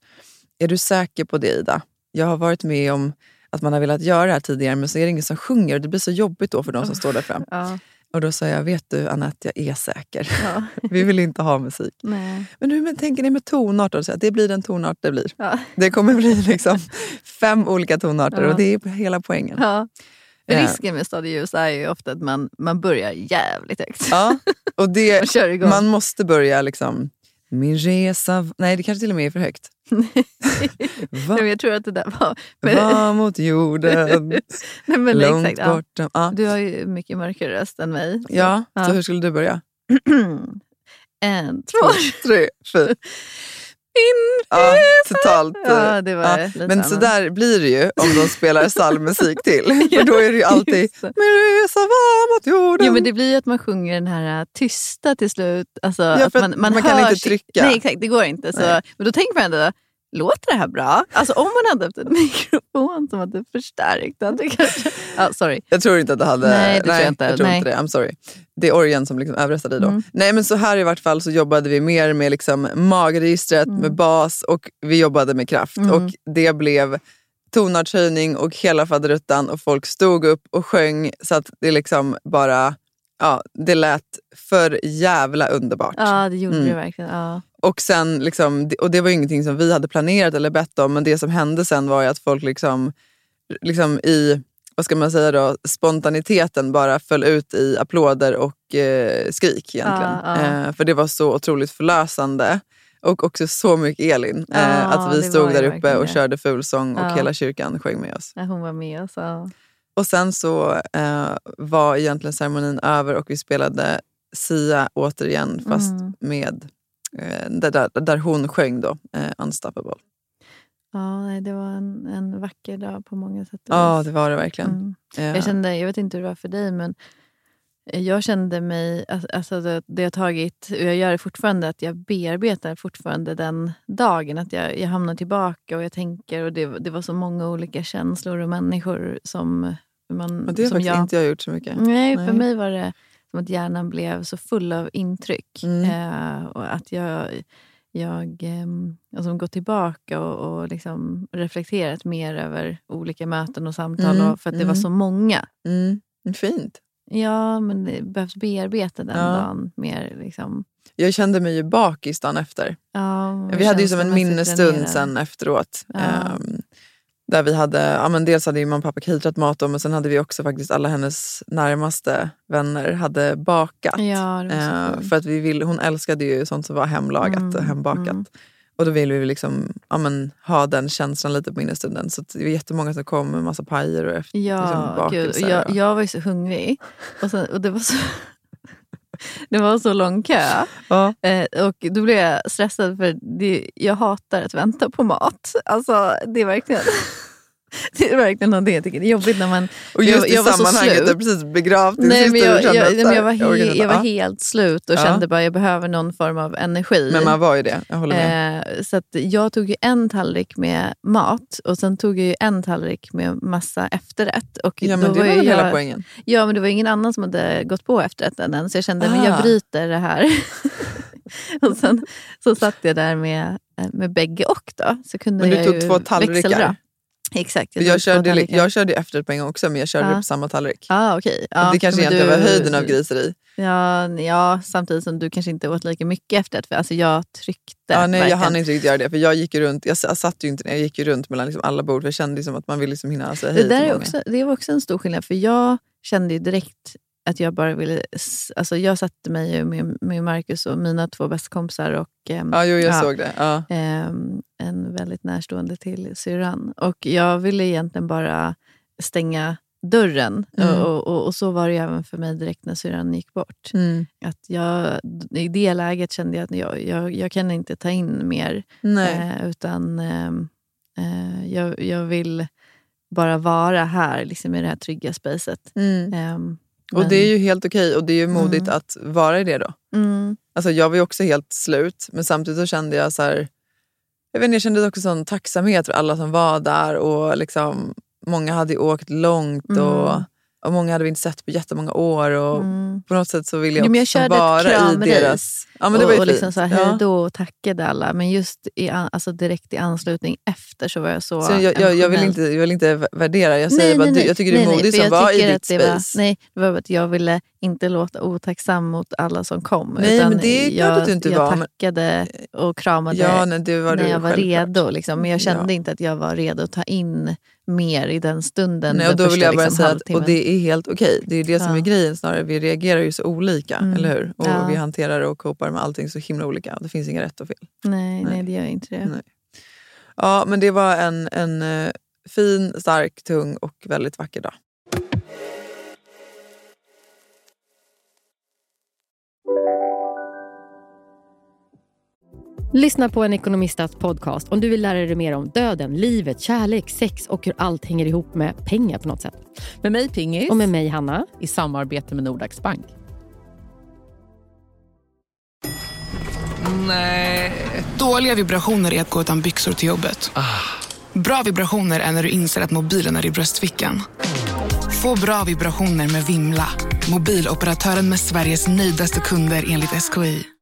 B: är du säker på det Ida? Jag har varit med om att man har velat göra det här tidigare men så är det ingen som sjunger och det blir så jobbigt då för de som står där fram.
C: Ja.
B: Och då sa jag, vet du Anette, jag är säker.
C: Ja.
B: Vi vill inte ha musik.
C: Nej.
B: Men hur men, tänker ni med tonarter? Och så, det blir den tonart det blir.
C: Ja.
B: Det kommer bli liksom fem olika tonarter och det är hela poängen.
C: Risken med Stad i ljus är ju ofta att man, man börjar jävligt högt.
B: Ja, och det,
C: igång.
B: man måste börja liksom, min resa... Nej, det kanske till och med är för högt. Va?
C: Nej, jag tror att det där var... Men,
B: Var mot jorden,
C: nej, men
B: långt
C: exakt, ja.
B: borta. Ja.
C: Du har ju mycket mörkare röst än mig. så-
B: Ja,
C: ja.
B: så hur skulle du börja?
C: en, två.
B: Tre, fyra. Ja, totalt.
C: Ja, det var
B: Ja, Men så där blir det ju om de spelar psalmmusik till. För då är det ju alltid. Min resa var mot jorden.
C: Jo, men det blir ju att man sjunger den här äh, tysta till slut. Alltså,
B: Ja, att man kan
C: hör
B: inte
C: sig-
B: trycka.
C: Nej, exakt. Det går inte. Så,
B: Nej.
C: men då tänker man ändå, låter det här bra? Alltså om man hade haft en mikrofon som hade förstärkt. Hade kanske... ja, sorry.
B: Jag tror inte att det hade...
C: Nej, det tror jag inte.
B: Jag tror
C: Nej.
B: inte det. I'm sorry. Det är orgen som liksom överröstar dig då.
C: Mm.
B: Nej men så här i vart fall så jobbade vi mer med liksom magregistret, med bas och vi jobbade med kraft.
C: Mm.
B: Och det blev tonartshöjning och hela faderuttan och folk stod upp och sjöng så att det liksom bara, ja det lät för jävla underbart.
C: Ja, det gjorde
B: Mm.
C: det verkligen. Ja.
B: Och, sen liksom, och det var ingenting som vi hade planerat eller bett om men det som hände sen var ju att folk liksom, liksom i vad ska man säga då, spontaniteten bara föll ut i applåder och eh, skrik egentligen.
C: Ja, ja.
B: Eh, för det var så otroligt förlösande. Och också så mycket Elin.
C: Ja,
B: eh, att vi stod där uppe och
C: det.
B: körde fulsång och hela kyrkan sjöng med oss.
C: Ja, hon var med oss.
B: Och sen så eh, var egentligen ceremonin över och vi spelade Sia återigen fast
C: Mm.
B: med eh, där, där, hon sjöng då, Unstoppable.
C: Ja, nej, det var en, en vacker dag på många sätt
B: Ja, det var det verkligen.
C: Mm.
B: Eh,
C: Jag, kände, jag vet inte hur det var för dig, men jag kände mig... alltså- det, det har tagit, och jag gör det fortfarande, att jag bearbetar fortfarande den dagen. Att jag, jag hamnar tillbaka och jag tänker. och Det, det var så många olika känslor och människor som man...
B: och det har
C: som
B: faktiskt
C: jag,
B: inte jag gjort så mycket.
C: Nej, för
B: Nej.
C: mig var det som att hjärnan blev så full av intryck.
B: Mm.
C: Eh, och att jag, jag ehm, alltså gått tillbaka och, och liksom reflekterat mer över olika möten och samtal.
B: Mm,
C: Och för att det var
B: mm.
C: så många.
B: Mm. Fint.
C: Ja, men det behövs bearbeta den
B: Ja.
C: dagen mer. Liksom.
B: Jag kände mig ju bakis dagen efter.
C: Ja,
B: Vi hade ju som en minnesstund sen efteråt.
C: Ja.
B: Ehm, där vi hade, ja, men dels hade ju mamma och pappa caterat mat då, men sen hade vi också faktiskt alla hennes närmaste vänner hade bakat.
C: Ja,
B: Eh, för att vi ville, hon älskade ju sånt som var hemlagat
C: Mm,
B: och hembakat.
C: mm.
B: Och då ville vi liksom, ja, men, ha den känslan lite på minnesstunden. Så det var jättemånga som kom med massa pajer och efter, liksom,
C: Ja, gud.
B: bakelser.
C: Jag,
B: och-
C: jag var ju så hungrig. Och, sen, och det, var så, det var så lång kö.
B: Ja.
C: Eh, och då blev jag stressad för det, jag hatar att vänta på mat. Alltså, det är verkligen... Det är verkligen någonting jag tycker är jobbigt när man...
B: Och just
C: jag,
B: i
C: jag var så
B: sammanhanget,
C: slut.
B: du har precis begravt din
C: Nej,
B: syster.
C: jag, jag, nej, men
B: här,
C: jag, var, he, jag var helt slut och
B: Ja.
C: kände bara jag behöver någon form av energi.
B: Men man var ju det, jag håller med.
C: Eh, så jag tog ju en tallrik med mat och sen tog jag ju en tallrik med massa efterrätt. Och
B: ja,
C: då
B: men det var
C: ju
B: väl hela
C: jag,
B: poängen.
C: Ja, men det var ingen annan som hade gått på efterrätten än så jag kände men jag
B: Ah.
C: bryter det här. och sen så satt jag där med, eh, med bägge och. då. Så kunde
B: Men du
C: jag
B: tog två tallrikar.
C: växeldra. Exakt.
B: Jag,
C: två
B: körde, jag körde efterrätt på en gång också, men jag körde
C: Ja.
B: det på samma tallrik.
C: Ah, okej. Ja,
B: det kanske egentligen
C: du-
B: var höjden av griseri.
C: Ja, ja, samtidigt som du kanske inte åt lika mycket efterrätt. För alltså jag tryckte
B: Ja, nej, jag hann inte riktigt göra det. För jag gick runt, jag, jag satt ju inte ner, jag gick runt mellan liksom alla bord. För jag kände liksom att man ville liksom hinna säga hej
C: Det, där
B: till
C: är
B: många.
C: också, det var också en stor skillnad. För jag kände ju direkt att jag bara ville... Alltså jag satte mig med, med Marcus och mina två bästa kompisar och ehm,
B: Ja, jo, jag
C: Ja.
B: såg det. Ja.
C: ehm, en väldigt närstående till syrran. Och jag ville egentligen bara stänga dörren.
B: Mm.
C: Och, och, och så var det ju även för mig direkt när syrran gick bort.
B: Mm.
C: Att jag, I det läget kände jag att jag, jag, jag kan inte ta in mer. Eh, utan ehm, eh, jag, jag vill bara vara här liksom i det här trygga spacet.
B: Mm.
C: Ehm,
B: Och
C: men-
B: det är ju helt okej och det är ju modigt
C: Mm.
B: att vara i det då.
C: mm,
B: Alltså jag var ju också helt slut, men samtidigt så kände jag så här, jag, vet inte, jag kände också sån tacksamhet för alla som var där. och liksom, Många hade ju åkt långt och,
C: Mm.
B: Och många hade vi inte sett på jättemånga år. Och
C: mm.
B: På något sätt så ville jag
C: Jo,
B: också
C: men jag körde ett
B: vara i
C: kramrace
B: deras... Ja, men det var
C: och,
B: ju
C: och liksom så här, hej då och tackade alla. Men just i, alltså direkt i anslutning efter så var jag så
B: Så jag, jag, jag, vill inte, jag vill inte värdera, jag säger
C: Nej,
B: bara
C: nej,
B: du,
C: nej.
B: jag tycker det är modigt
C: för
B: som
C: jag
B: var i ditt
C: att det var-
B: space.
C: nej, det var att jag ville inte låta otacksam mot alla som kom.
B: Nej,
C: utan
B: men det är klart
C: jag,
B: att du inte
C: jag
B: var, men-
C: tackade och kramade
B: Ja, nej, var
C: när
B: du
C: jag var
B: självklart.
C: redo. Liksom. Men jag kände
B: Ja.
C: inte att jag var redo att ta in mer i den stunden.
B: Nej, och då vill jag bara
C: liksom,
B: säga att och det är helt okej. Det är det som
C: Ja.
B: är grejen snarare. Vi reagerar ju så olika,
C: Mm.
B: eller hur? Och
C: Ja.
B: vi hanterar och kopar med allting så himla olika. Det finns inga rätt och fel.
C: nej,
B: Nej.
C: nej, det gör inte det.
B: Nej. Ja, men det var en, en eh, fin, stark, tung och väldigt vacker dag.
F: Lyssna på en ekonomistats podcast om du vill lära dig mer om döden, livet, kärlek, sex och hur allt hänger ihop med pengar på något sätt.
G: Med mig Pingis.
F: Och med mig Hanna.
G: I samarbete med Nordax Bank.
H: Nej. Dåliga vibrationer är att gå utan byxor till jobbet. Bra vibrationer är när du inser att mobilen är i bröstfickan. Få bra vibrationer med Vimla. Mobiloperatören med Sveriges nöjdaste kunder enligt SKI.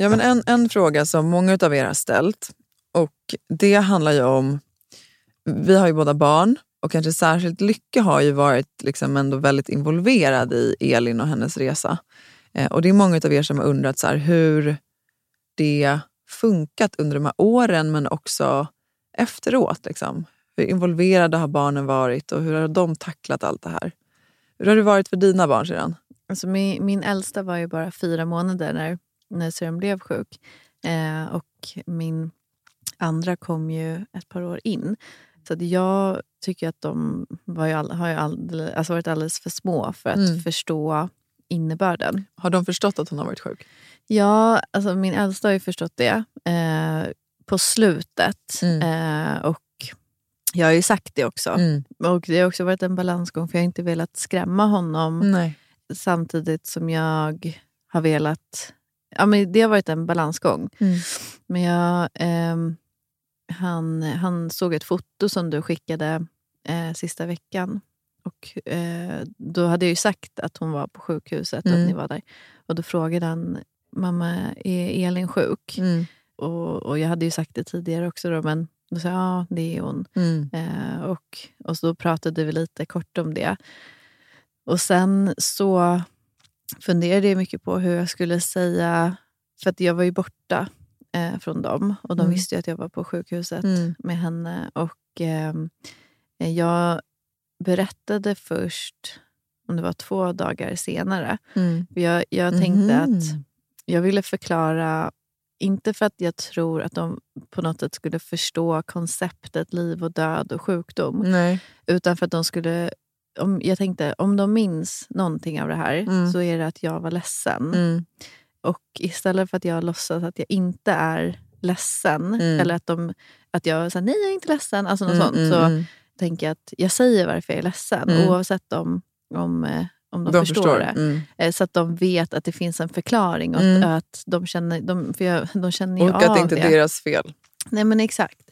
B: Ja, men en, en fråga som många av er har ställt och det handlar ju om, vi har ju båda barn och kanske särskilt Lycka har ju varit liksom ändå väldigt involverad i Elin och hennes resa. Eh, och det är många av er som har undrat så här, hur det funkat under de här åren men också efteråt. Liksom. Hur involverade har barnen varit och hur har de tacklat allt det här? Hur har det varit för dina barn sedan?
C: Alltså min, min äldsta var ju bara fyra månader när, när syrran blev sjuk. Eh, och min andra kom ju ett par år in. Så jag tycker att de var ju all, har ju alldeles, alltså varit alldeles för små för att
B: Mm.
C: förstå innebörden.
B: Har de förstått att hon har varit sjuk?
C: Ja, alltså min äldsta har ju förstått det eh, på slutet. Eh, och jag har ju sagt det också.
B: Mm.
C: Och Det har också varit en balansgång för jag har inte velat skrämma honom
B: Nej.
C: samtidigt som jag har velat... Ja, men det har varit en balansgång.
B: Mm.
C: Men jag, ehm, han, han såg ett foto som du skickade eh, sista veckan. Och eh, Då hade jag ju sagt att hon var på sjukhuset,
B: Mm.
C: att ni var där. Och Då frågade han, mamma, är Elin sjuk?
B: Mm.
C: Och, och Jag hade ju sagt det tidigare också, då, men då sa jag ja, det är hon.
B: Mm.
C: Eh, och, och så då pratade vi lite kort om det. Och sen så funderade jag mycket på hur jag skulle säga, för att jag var ju borta eh, från dem och de
B: Mm.
C: visste ju att jag var på sjukhuset
B: Mm.
C: med henne. Och ehm, eh, Jag berättade först, om det var två dagar senare.
B: Mm.
C: Jag, jag tänkte
B: Mhm.
C: att jag ville förklara, inte för att jag tror att de på något sätt skulle förstå konceptet liv och död och sjukdom.
B: Nej.
C: Utan för att de skulle... Om, jag tänkte, om de minns någonting av det här
B: Mm.
C: så är det att jag var ledsen.
B: Mm.
C: Och istället för att jag låtsas att jag inte är ledsen,
B: Mm.
C: eller att, de, att jag säger nej jag är inte ledsen, alltså något
B: Mm,
C: sånt.
B: mm,
C: så
B: mm.
C: tänker jag att jag säger varför jag är ledsen.
B: Mm.
C: Oavsett om, om, eh, om de,
B: De
C: förstår,
B: förstår,
C: det.
B: mm.
C: Eh, Så att de vet att det finns en förklaring. Och
B: Mm.
C: att, att de känner, de, för jag, de känner ju
B: Och att
C: av
B: det inte är deras fel.
C: Nej men exakt.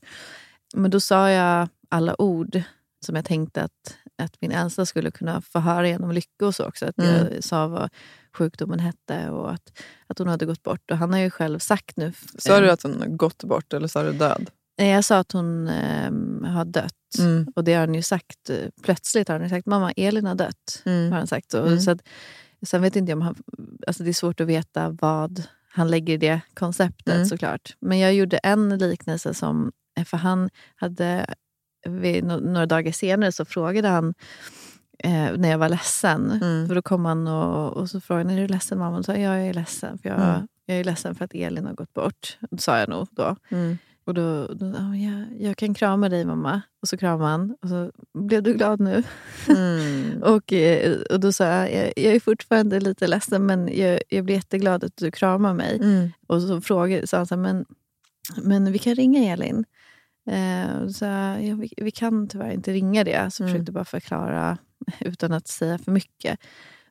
C: Men då sa jag alla ord som jag tänkte att, att min äldsta skulle kunna få höra genom Lycka och så också. Att
B: Mm.
C: jag sa vad sjukdomen hette och att, att hon hade gått bort. Och han har ju själv sagt nu...
B: Sa du
C: eh,
B: att hon gått bort eller sa du död?
C: Nej, jag sa att hon ehm, har dött.
B: Mm.
C: Och det har han ju sagt. eh, Plötsligt har han sagt mamma, Elin har dött.
B: Mm.
C: Har han sagt så.
B: Mm.
C: så att, sen vet inte jag om han... Alltså det är svårt att veta vad han lägger i det konceptet
B: Mm.
C: såklart. Men jag gjorde en liknelse som... För han hade... Vid, några dagar senare så frågade han eh, när jag var ledsen.
B: Mm.
C: För då kom han och, och så frågade är du ledsen mamma? Och sa ja, jag är ledsen. För jag,
B: Mm.
C: jag är ledsen för att Elin har gått bort. Det sa jag nog då.
B: Mm.
C: Och då, då ja, jag, jag kan krama dig mamma. Och så kramade han. Och så blev du glad nu?
B: Mm.
C: och, eh, och då sa jag, jag, jag är fortfarande lite ledsen men jag, jag blir jätteglad att du kramar mig.
B: Mm.
C: Och så frågade, sa han så här, men, men vi kan ringa Elin. Eh, så, jag, ja, vi, vi kan tyvärr inte ringa det. Så
B: Mm.
C: försökte bara förklara utan att säga för mycket.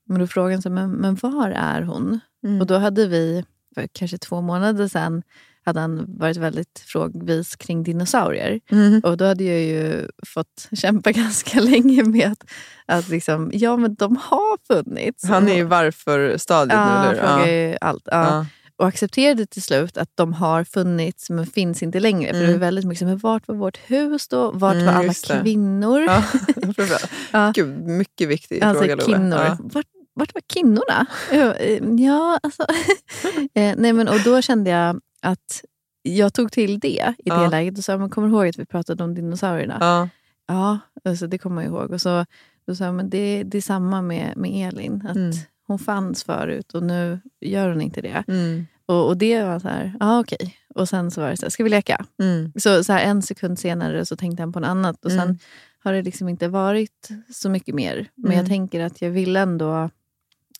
C: Men då frågade han, så, men, men var är hon?
B: Mm.
C: Och då hade vi, för kanske två månader sedan, hade han varit väldigt frågvis kring dinosaurier.
B: Mm.
C: Och då hade jag ju fått kämpa ganska länge med att, att liksom, ja men de har funnits.
B: Han är i varför-stadiet nu,
C: Ja,
B: eller
C: han
B: hur? Ja.
C: ju allt. Ja.
B: Ja.
C: Och accepterade till slut att de har funnits men finns inte längre. För
B: Mm.
C: det var väldigt mycket men vart var vårt hus då? Vart
B: Mm,
C: var alla kvinnor?
B: Ja.
C: Ja.
B: Gud, mycket viktig
C: Alltså
B: fråga Love.
C: kvinnor.
B: Ja.
C: Vart, vart var kvinnorna? Ja, eh, ja alltså. eh, nej, men, och då kände jag att jag tog till det i det
B: Ja.
C: läget och sa, men kommer du ihåg att vi pratade om dinosaurierna?
B: Ja.
C: Ja, alltså, det kommer jag ihåg. Och så, då sa jag, men det, det är samma med, med Elin. Att
B: Mm.
C: Hon fanns förut och nu gör hon inte det.
B: Mm.
C: Och, och det var så här, ja okej. Och sen så var det så här, ska vi leka?
B: Mm.
C: Så, så här, en sekund senare så tänkte han på något annat. Och sen
B: Mm.
C: har det liksom inte varit så mycket mer. Men
B: Mm.
C: jag tänker att jag vill ändå...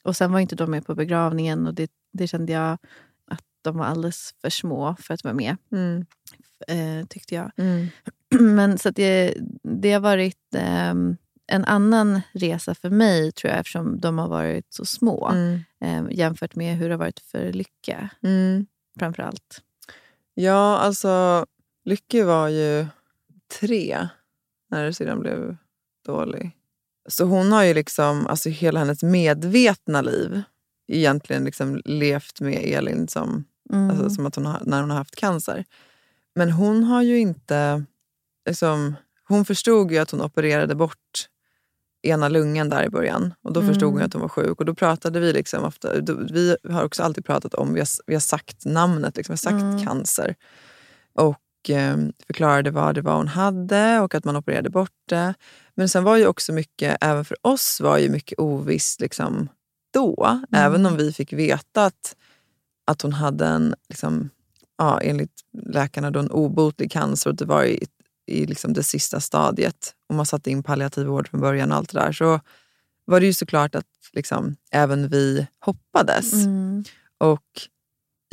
C: Och sen var inte de med på begravningen och det, det kände jag att de var alldeles för små för att vara med.
B: Mm.
C: Eh, tyckte jag.
B: Mm.
C: Men så det, det har varit ehm, en annan resa för mig tror jag eftersom de har varit så små.
B: Mm.
C: eh, jämfört med hur det har varit för Lycka
B: Mm.
C: framför allt.
B: Ja, alltså Lykke var ju tre när syrran blev dålig. Så hon har ju liksom, alltså hela hennes medvetna liv egentligen liksom levt med Elin som,
C: Mm.
B: alltså, som att hon har, när hon har haft cancer. Men hon har ju inte... Liksom, hon förstod ju att hon opererade bort ena lungan där i början. Och Då förstod
C: Mm.
B: hon att hon var sjuk. Och då pratade vi liksom ofta... Vi har också alltid pratat om, vi har, vi har sagt namnet, liksom, vi har sagt
C: Mm.
B: cancer. Och eh, förklarade vad det var hon hade och att man opererade bort det. Men sen var ju också mycket, även för oss, var ju mycket ovisst liksom, då. Även om vi fick veta att, att hon hade en, liksom, ja, enligt läkarna, då en obotlig cancer och det var i, i liksom det sista stadiet. Och man satte in palliativ vård från början och allt det där. Så var det ju såklart att liksom, även vi hoppades.
C: Mm.
B: Och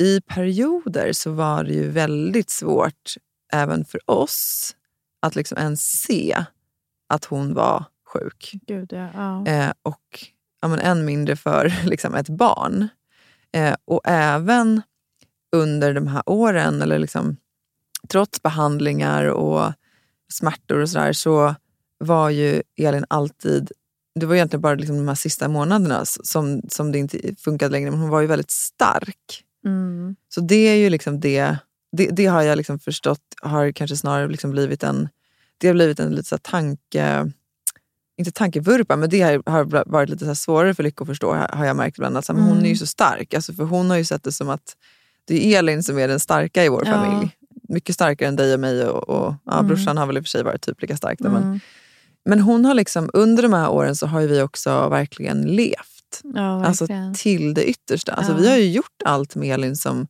B: i perioder så var det ju väldigt svårt även för oss att liksom ens se att hon var sjuk.
C: Gud, ja. ja.
B: Eh, och ja, men än mindre för liksom, ett barn. Eh, och även under de här åren, eller liksom, trots behandlingar och smärtor och sådär, så var ju Elin alltid... Det var egentligen bara liksom de här sista månaderna som, som det inte funkade längre, men hon var ju väldigt stark.
C: Mm.
B: Så det är ju liksom det, det, det har jag liksom förstått har kanske snarare liksom blivit en, det har blivit en lite så tanke, inte tankevurpa, men det har, har varit lite så svårare för Lycka att förstå har jag märkt ibland. Alltså, men Hon är ju så stark, alltså, för hon har ju sett det som att det är Elin som är den starka i vår
C: Ja.
B: familj. Mycket starkare än dig och mig och, och ja,
C: Mm.
B: brorsan har väl i och för sig varit typ lika stark. Då, men,
C: Mm.
B: men hon har liksom, under de här åren så har vi också verkligen levt.
C: Ja,
B: Alltså till det yttersta. Alltså,
C: Ja.
B: Vi har ju gjort allt med Elin som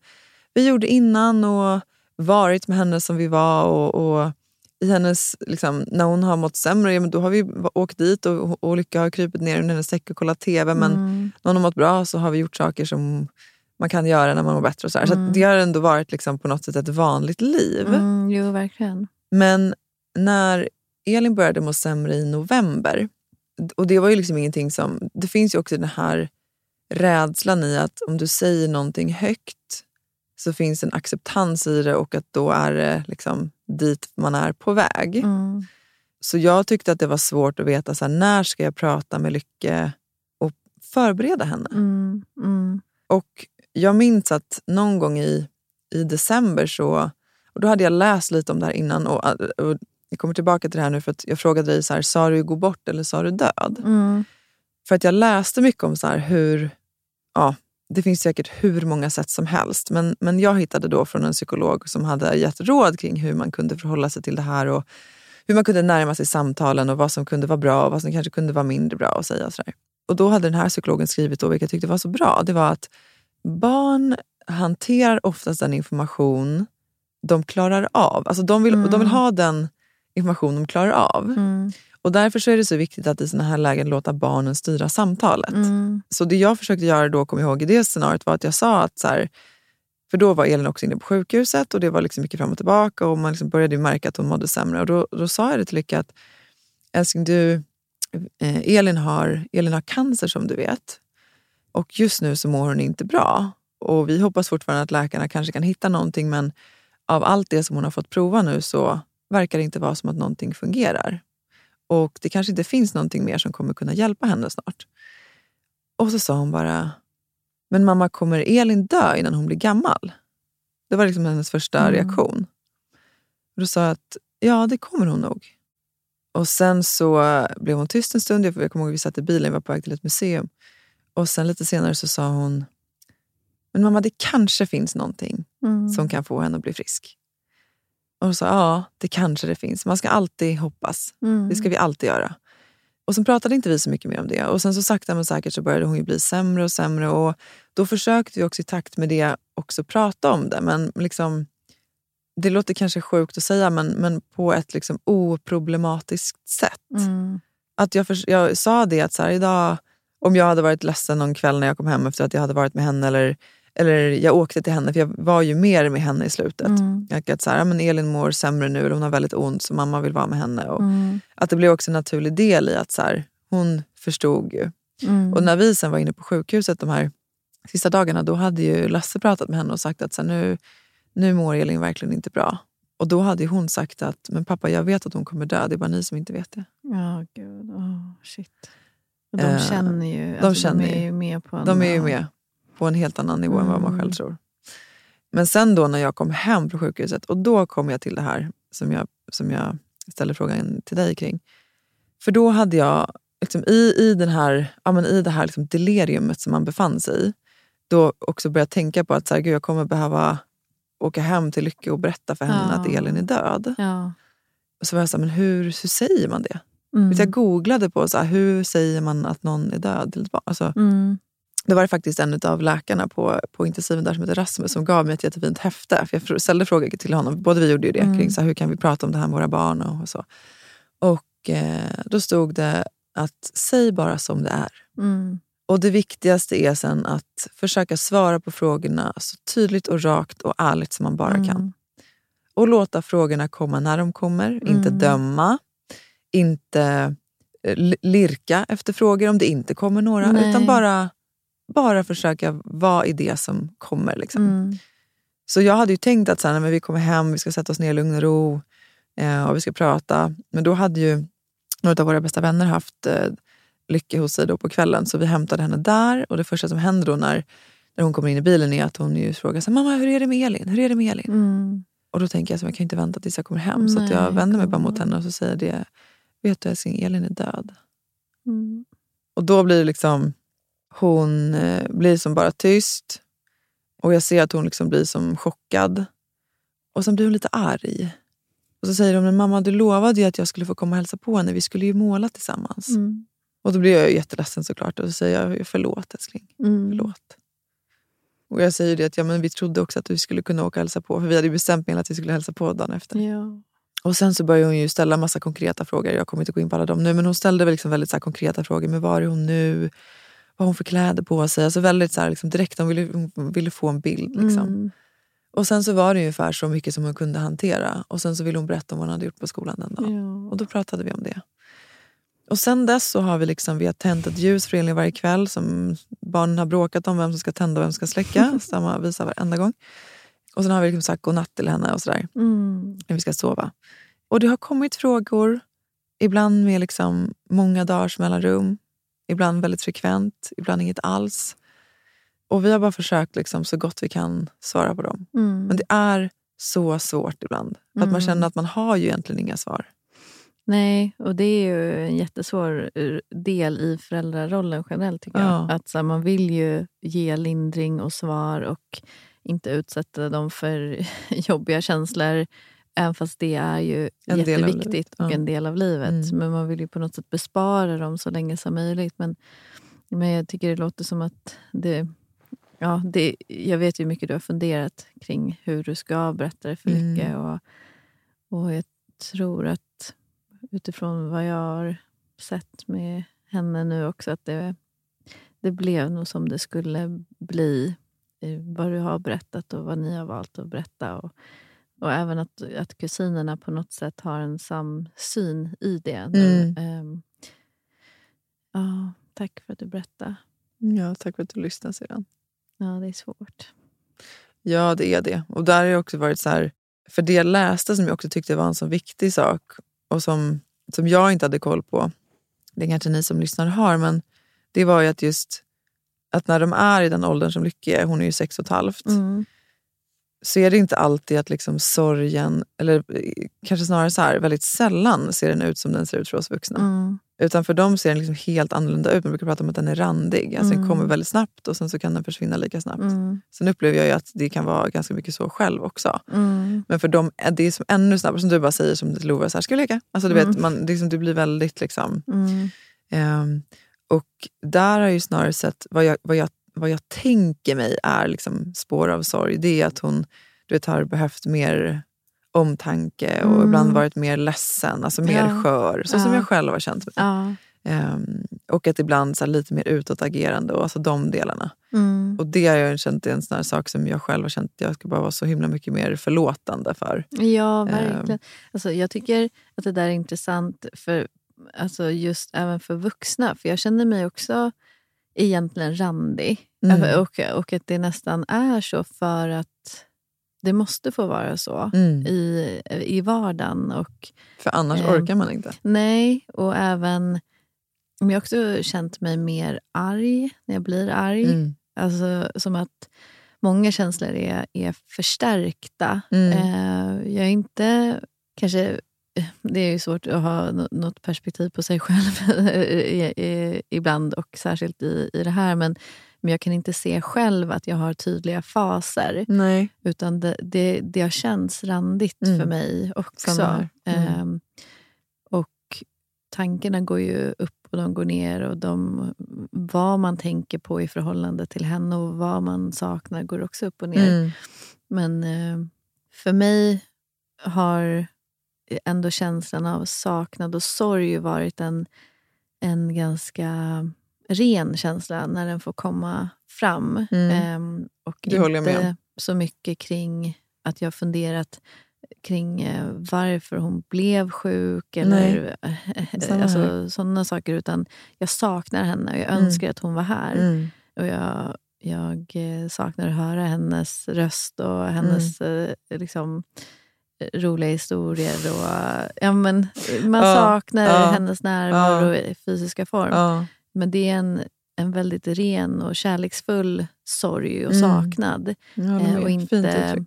B: vi gjorde innan och varit med henne som vi var. Och, och i hennes, liksom, när hon har mått sämre, ja, men då har vi åkt dit och, och Lycka har krypit ner under hennes säck och kollat TV. Men
C: Mm.
B: när hon har mått bra så har vi gjort saker som man kan göra när man mår bättre. Och så här. så
C: Mm.
B: att det har ändå varit liksom, på något sätt ett vanligt liv.
C: Mm, jo, verkligen.
B: Men när Elin började må sämre i november, och det var ju liksom ingenting som... Det finns ju också den här rädslan i att om du säger någonting högt så finns en acceptans i det och att då är det liksom dit man är på väg.
C: Mm.
B: Så jag tyckte att det var svårt att veta så här, när ska jag prata med Lycke och förbereda henne.
C: Mm. Mm.
B: Och jag minns att någon gång i, i december så, och då hade jag läst lite om det här innan och, och jag kommer tillbaka till det här nu för att jag frågade dig, så här, sa du gå bort eller sa du död?
C: Mm.
B: För att jag läste mycket om så här, hur, ja, det finns säkert hur många sätt som helst, men, men jag hittade då från en psykolog som hade gett råd kring hur man kunde förhålla sig till det här och hur man kunde närma sig samtalen och vad som kunde vara bra och vad som kanske kunde vara mindre bra att säga. Och, så där. och då hade den här psykologen skrivit, då, vilket jag tyckte var så bra, det var att barn hanterar oftast den information de klarar av. Alltså de, vill,
C: Mm.
B: de vill ha den information de klarar av.
C: Mm.
B: Och därför så är det så viktigt att i såna här lägen låta barnen styra samtalet.
C: Mm.
B: Så det jag försökte göra då, kom ihåg, i det scenariot var att jag sa att så här, för då var Elin också inne på sjukhuset och det var liksom mycket fram och tillbaka och man liksom började märka att hon mådde sämre. Och då, då sa jag det till Lycka att älskling, du, eh, Elin, har, Elin har cancer som du vet. Och just nu så mår hon inte bra. Och vi hoppas fortfarande att läkarna kanske kan hitta någonting men av allt det som hon har fått prova nu så verkar det inte vara som att någonting fungerar. Och det kanske inte finns någonting mer som kommer kunna hjälpa henne snart. Och så sa hon bara, men mamma kommer Elin dö innan hon blir gammal? Det var liksom hennes första
C: Mm.
B: reaktion. Och då sa jag att ja, det kommer hon nog. Och sen så blev hon tyst en stund. Jag kommer ihåg att vi satt i bilen, vi var på väg till ett museum. Och sen lite senare så sa hon, men mamma det kanske finns någonting
C: Mm.
B: som kan få henne att bli frisk. Och hon sa, ja det kanske det finns. Man ska alltid hoppas.
C: Mm.
B: Det ska vi alltid göra. Och sen pratade inte vi så mycket mer om det. Och sen så sakta men säkert så började hon ju bli sämre och sämre. Och då försökte vi också i takt med det också prata om det. Men liksom, det låter kanske sjukt att säga men, men på ett liksom oproblematiskt sätt.
C: Mm.
B: Att jag, förs- jag sa det att så här, idag, om jag hade varit ledsen någon kväll när jag kom hem efter att jag hade varit med henne eller, eller jag åkte till henne, för jag var ju mer med henne i slutet.
C: Mm.
B: Att så här, men Elin mår sämre nu, eller hon har väldigt ont så mamma vill vara med henne. Och
C: Mm.
B: Att det blev också en naturlig del i att så här, hon förstod ju.
C: Mm.
B: Och när vi sen var inne på sjukhuset de här sista dagarna, då hade ju Lasse pratat med henne och sagt att så här, nu, nu mår Elin verkligen inte bra. Och då hade ju hon sagt att men pappa jag vet att hon kommer dö, det är bara ni som inte vet det.
C: Ja, gud. Åh, shit. De
B: Eh,
C: känner ju.
B: de
C: alltså,
B: känner
C: de är
B: ju.
C: med på en...
B: De är ju med på en helt annan nivå än vad man
C: Mm.
B: själv tror. Men sen då när jag kom hem från sjukhuset och då kom jag till det här som jag, som jag ställde frågan till dig kring. För då hade jag liksom, i, i, den här, ja, men i det här liksom deliriumet som man befann sig i, då också börjat tänka på att så här, gud, jag kommer behöva åka hem till Lycke och berätta för henne
C: Ja.
B: att Elin är död.
C: Ja.
B: Och så var jag så här, men hur, hur säger man det?
C: Mm.
B: Jag googlade på så här, hur säger man att någon är död till ett barn. Alltså,
C: Mm.
B: det var faktiskt en av läkarna på, på intensiven där som heter Rasmus som gav mig ett jättefint häfte. För jag ställde frågor till honom, både vi gjorde ju det,
C: Mm.
B: kring så här, hur kan vi prata om det här med våra barn och, och så. Och eh, då stod det att säg bara som det är.
C: Mm.
B: Och det viktigaste är sen att försöka svara på frågorna så tydligt och rakt och ärligt som man bara
C: Mm.
B: kan. Och låta frågorna komma när de kommer, inte
C: Mm.
B: döma, inte eh, li- lirka efter frågor om det inte kommer några,
C: Nej.
B: utan bara, bara försöka vara i det som kommer. Liksom.
C: Mm.
B: Så jag hade ju tänkt att så här, när vi kommer hem, vi ska sätta oss ner i lugn och ro eh, och vi ska prata. Men då hade ju några av våra bästa vänner haft eh, Lycke hos sig då på kvällen så vi hämtade henne där och det första som händer då när, när hon kommer in i bilen är att hon ju frågar så här, mamma hur är det med Elin? Hur är det med Elin?
C: Mm.
B: Och då tänker jag så jag kan inte vänta tills jag kommer hem så att jag
C: Nej,
B: vänder mig bara mot henne och så säger det, vet du älskling Elin är död.
C: Mm.
B: Och då blir det liksom, hon eh, blir som bara tyst och jag ser att hon liksom blir som chockad. Och sen blir hon lite arg. Och så säger hon, men mamma du lovade ju att jag skulle få komma och hälsa på henne, vi skulle ju måla tillsammans.
C: Mm.
B: Och då blir jag jätteledsen såklart och så säger jag, förlåt älskling,
C: Mm.
B: förlåt. Och jag säger det att ja, men vi trodde också att du skulle kunna åka och hälsa på, för vi hade ju bestämt med att vi skulle hälsa på dagen efter.
C: Ja.
B: Och sen så börjar hon ju ställa massa konkreta frågor. Jag kommer inte gå in på alla dem nu, men hon ställde väl liksom väldigt så konkreta frågor. Men var är hon nu? Vad har hon för kläder på sig? Alltså väldigt så här liksom direkt, hon ville, hon ville få en bild. Liksom.
C: Mm.
B: Och sen så var det ungefär så mycket som hon kunde hantera. Och sen så ville hon berätta om vad hon hade gjort på skolan den dagen.
C: Ja.
B: Och då pratade vi om det. Och sen dess så har vi, liksom, vi har tänt ett ljus för Elin varje kväll som barnen har bråkat om vem som ska tända och vem som ska släcka. Samma visa varenda gång. Och sen har vi liksom sagt godnatt till henne och sådär
C: Mm.
B: när vi ska sova. Och det har kommit frågor, ibland med liksom många dagars mellanrum. Ibland väldigt frekvent, ibland inget alls. Och vi har bara försökt liksom så gott vi kan svara på dem.
C: Mm.
B: Men det är så svårt ibland. Att man
C: Mm.
B: känner att man har ju egentligen inga svar.
C: Nej, och det är ju en jättesvår eh, del i föräldrarollen generellt. tycker jag.
B: Ja.
C: Att så här, Man vill ju ge lindring och svar och inte utsätta dem för jobbiga känslor. Även fast det är ju
B: En
C: jätteviktigt och
B: ja.
C: en del av livet.
B: Mm.
C: Men man vill ju på något sätt bespara dem så länge som möjligt. Men, men jag tycker det låter som att det, ja, det... Jag vet ju hur mycket du har funderat kring hur du ska berätta det för
B: Mm.
C: Lycke. Och, och jag tror att utifrån vad jag har sett med henne nu också att det, det blev nog som det skulle bli. Vad du har berättat och vad ni har valt att berätta. Och, och även att, att kusinerna på något sätt har en samsyn i det.
B: Mm.
C: Ehm, ja, tack för att du berättade.
B: Ja, tack för att du lyssnade sedan.
C: Ja, det är svårt.
B: Ja, det är det. Och där har det också varit så här, för det jag läste som jag också tyckte var en så viktig sak och som, som jag inte hade koll på, det kanske ni som lyssnar har, men det var ju att just att när de är i den åldern som Lycke är, hon är ju sex och ett halvt,
C: Mm.
B: så är det inte alltid att liksom sorgen, eller kanske snarare så här, väldigt sällan ser den ut som den ser ut för oss vuxna.
C: Mm.
B: Utan för dem ser den liksom helt annorlunda ut. Man brukar prata om att den är randig. Alltså Den
C: Mm.
B: kommer väldigt snabbt och sen så kan den försvinna lika snabbt.
C: Mm.
B: Sen upplever jag ju att det kan vara ganska mycket så själv också.
C: Mm.
B: Men för dem är det som ännu snabbare, som du bara säger som till Lova, så här, ska vi leka? Alltså, du vet,
C: Mm.
B: man, det, liksom, det blir väldigt liksom...
C: Mm.
B: Och där har jag ju snarare sett, vad jag, vad jag, vad jag tänker mig är liksom spår av sorg. Det är att hon du vet, har behövt mer omtanke och
C: Mm.
B: ibland varit mer ledsen, alltså mer
C: Ja.
B: skör. Så som
C: Ja.
B: jag själv har känt mig.
C: Ja.
B: Ehm, och att ibland så här, lite mer utåtagerande och alltså de delarna.
C: Mm.
B: Och det har jag känt är en sån sak som jag själv har känt att jag ska bara vara så himla mycket mer förlåtande för.
C: Ja,
B: Ehm.
C: verkligen. Alltså, jag tycker att det där är intressant för alltså, just även för vuxna. För jag känner mig också egentligen randig.
B: Mm.
C: Och, och att det nästan är så för att det måste få vara så
B: Mm.
C: i, i vardagen. Och,
B: För annars
C: Ehm,
B: orkar man inte.
C: Nej, och även... Men jag har också känt mig mer arg när jag blir arg.
B: Mm.
C: Alltså som att många känslor är, är förstärkta.
B: Mm.
C: Eh, jag är inte kanske... Det är ju svårt att ha nå- något perspektiv på sig själv ibland och särskilt i, i det här. Men, men jag kan inte se själv att jag har tydliga faser.
B: Nej.
C: Utan det, det, det har känts randigt
B: Mm.
C: för mig också.
B: Mm.
C: Ehm, och tankarna går ju upp och de går ner. Och de, vad man tänker på i förhållande till henne och vad man saknar går också upp och ner.
B: Mm.
C: Men eh, för mig har ändå känslan av saknad och sorg varit en, en ganska ren känsla när den får komma fram.
B: Mm.
C: Ehm, och
B: Det
C: inte
B: med
C: så mycket kring att jag funderat kring eh, varför hon blev sjuk eller eh, alltså, sådana saker. Utan jag saknar henne och jag
B: Mm.
C: önskar att hon var här.
B: Mm.
C: Och jag, jag eh, saknar att höra hennes röst och hennes
B: Mm.
C: liksom, roliga historier. Och, ja, men, man
B: Ja,
C: saknar
B: ja,
C: hennes närvaro i fysiska form. Men det är en, en väldigt ren och kärleksfull sorg och
B: Mm.
C: saknad. Eh, och inte,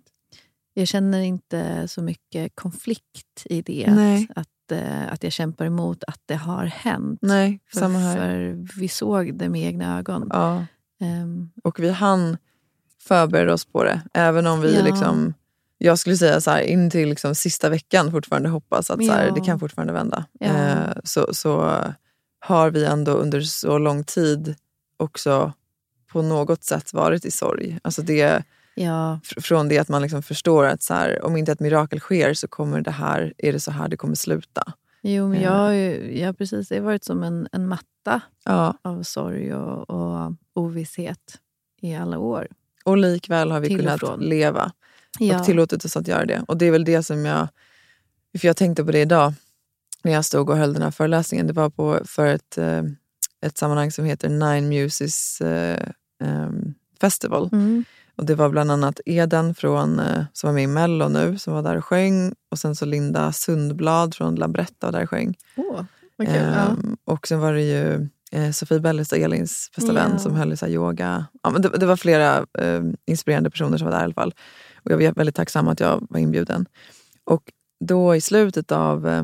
C: jag känner inte så mycket konflikt i det.
B: Nej.
C: Att, att, eh, att jag kämpar emot att det har hänt.
B: Nej,
C: För,
B: samma här.
C: för vi såg det med egna ögon. Ehm,
B: Och vi hann förbereda oss på det. Även om vi liksom, jag skulle säga så här, in till liksom sista veckan fortfarande hoppas att så här,
C: Ja.
B: det kan fortfarande vända.
C: Ja.
B: Eh, så, så har vi ändå under så lång tid också på något sätt varit i sorg. Alltså det,
C: ja,
B: fr- från det att man liksom förstår att så här, om inte ett mirakel sker så kommer det här, är det så här det kommer sluta.
C: Jo, men
B: Eh.
C: jag har ju, ja, precis, det har varit som en, en matta
B: Ja.
C: av sorg och, och ovisshet i alla år.
B: Och likväl har vi kunnat leva
C: Ja.
B: och tillåtit oss att göra det. Och det är väl det som jag... För jag tänkte på det idag när jag stod och höll den här föreläsningen. Det var på, för ett, eh, ett sammanhang som heter Nine Muses eh, em, Festival.
C: Mm.
B: Och Det var bland annat Eden från, eh, som var med i Mello nu, som var där och sjöng. Och sen så Linda Sundblad från Lambretta var där och sjöng.
C: Åh, vad kul. ja.
B: Ehm, Och sen var det ju eh, Sofie Bellis och Elins bästa
C: Ja.
B: vän som höll i så yoga. Ja, men det, det var flera eh, inspirerande personer som var där i alla fall. Och jag var väldigt tacksam att jag var inbjuden. Och då i slutet av, eh,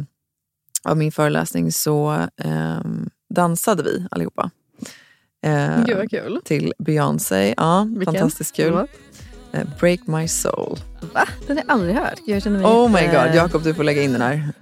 B: av min föreläsning så ehm, dansade vi allihopa. Eh,
C: Gud vad kul.
B: till Beyoncé. Ja,
C: Vilken
B: fantastiskt kul. Eh, Break My Soul.
C: Va? Den har jag aldrig hört. Jag känner mig
B: Oh my god, Jakob du får lägga in den här.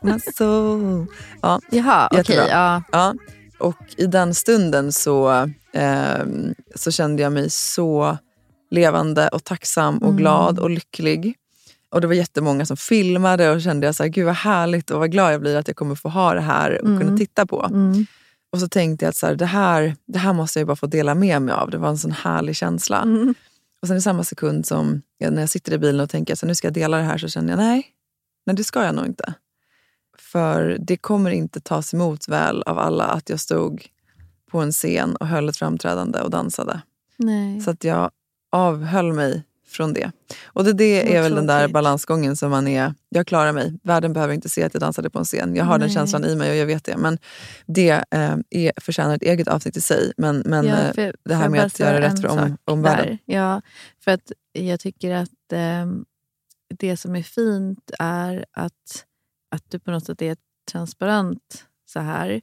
B: Break my soul. Ja,
C: Jaha, okej.
B: Jättebra.
C: ja.
B: Ja, och i den stunden så, ehm, så kände jag mig så levande och tacksam och
C: Mm.
B: glad och lycklig. Och det var jättemånga som filmade och kände jag så här, gud vad härligt och vad glad jag blir att jag kommer få ha det här och
C: Mm.
B: kunna titta på.
C: Mm.
B: Och så tänkte jag att så här, det, här, det här måste jag bara få dela med mig av. Det var en sån härlig känsla.
C: Mm.
B: Och sen i samma sekund som när jag sitter i bilen och tänker att nu ska jag dela det här så känner jag nej, nej det ska jag nog inte. För det kommer inte tas emot väl av alla att jag stod på en scen och höll ett framträdande och dansade.
C: Nej.
B: Så att jag avhöll mig från det. Och det, det är
C: Vad
B: väl den där balansgången som man är, jag klarar mig. Världen behöver inte se att jag dansade på en scen. Jag har den
C: Nej.
B: känslan i mig och jag vet det. Men det eh, är, förtjänar ett eget avsnitt i sig. Men, men
C: Ja,
B: eh,
C: för-
B: det här med att göra rätt för om, omvärlden.
C: Ja, för att jag tycker att eh, det som är fint är att, att du på något sätt är transparent så här.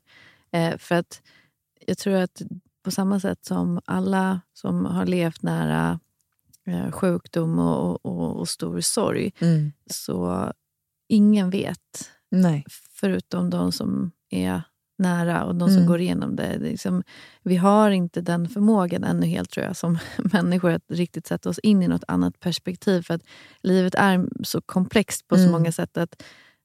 C: Eh, för att jag tror att på samma sätt som alla som har levt nära eh, sjukdom och, och, och stor sorg,
B: Mm.
C: så ingen vet
B: Nej.
C: förutom de som är nära och de som
B: Mm.
C: går igenom det. det liksom, vi har inte den förmågan ännu helt tror jag som människor att riktigt sätta oss in i något annat perspektiv. För att livet är så komplext på så
B: Mm.
C: många sätt att,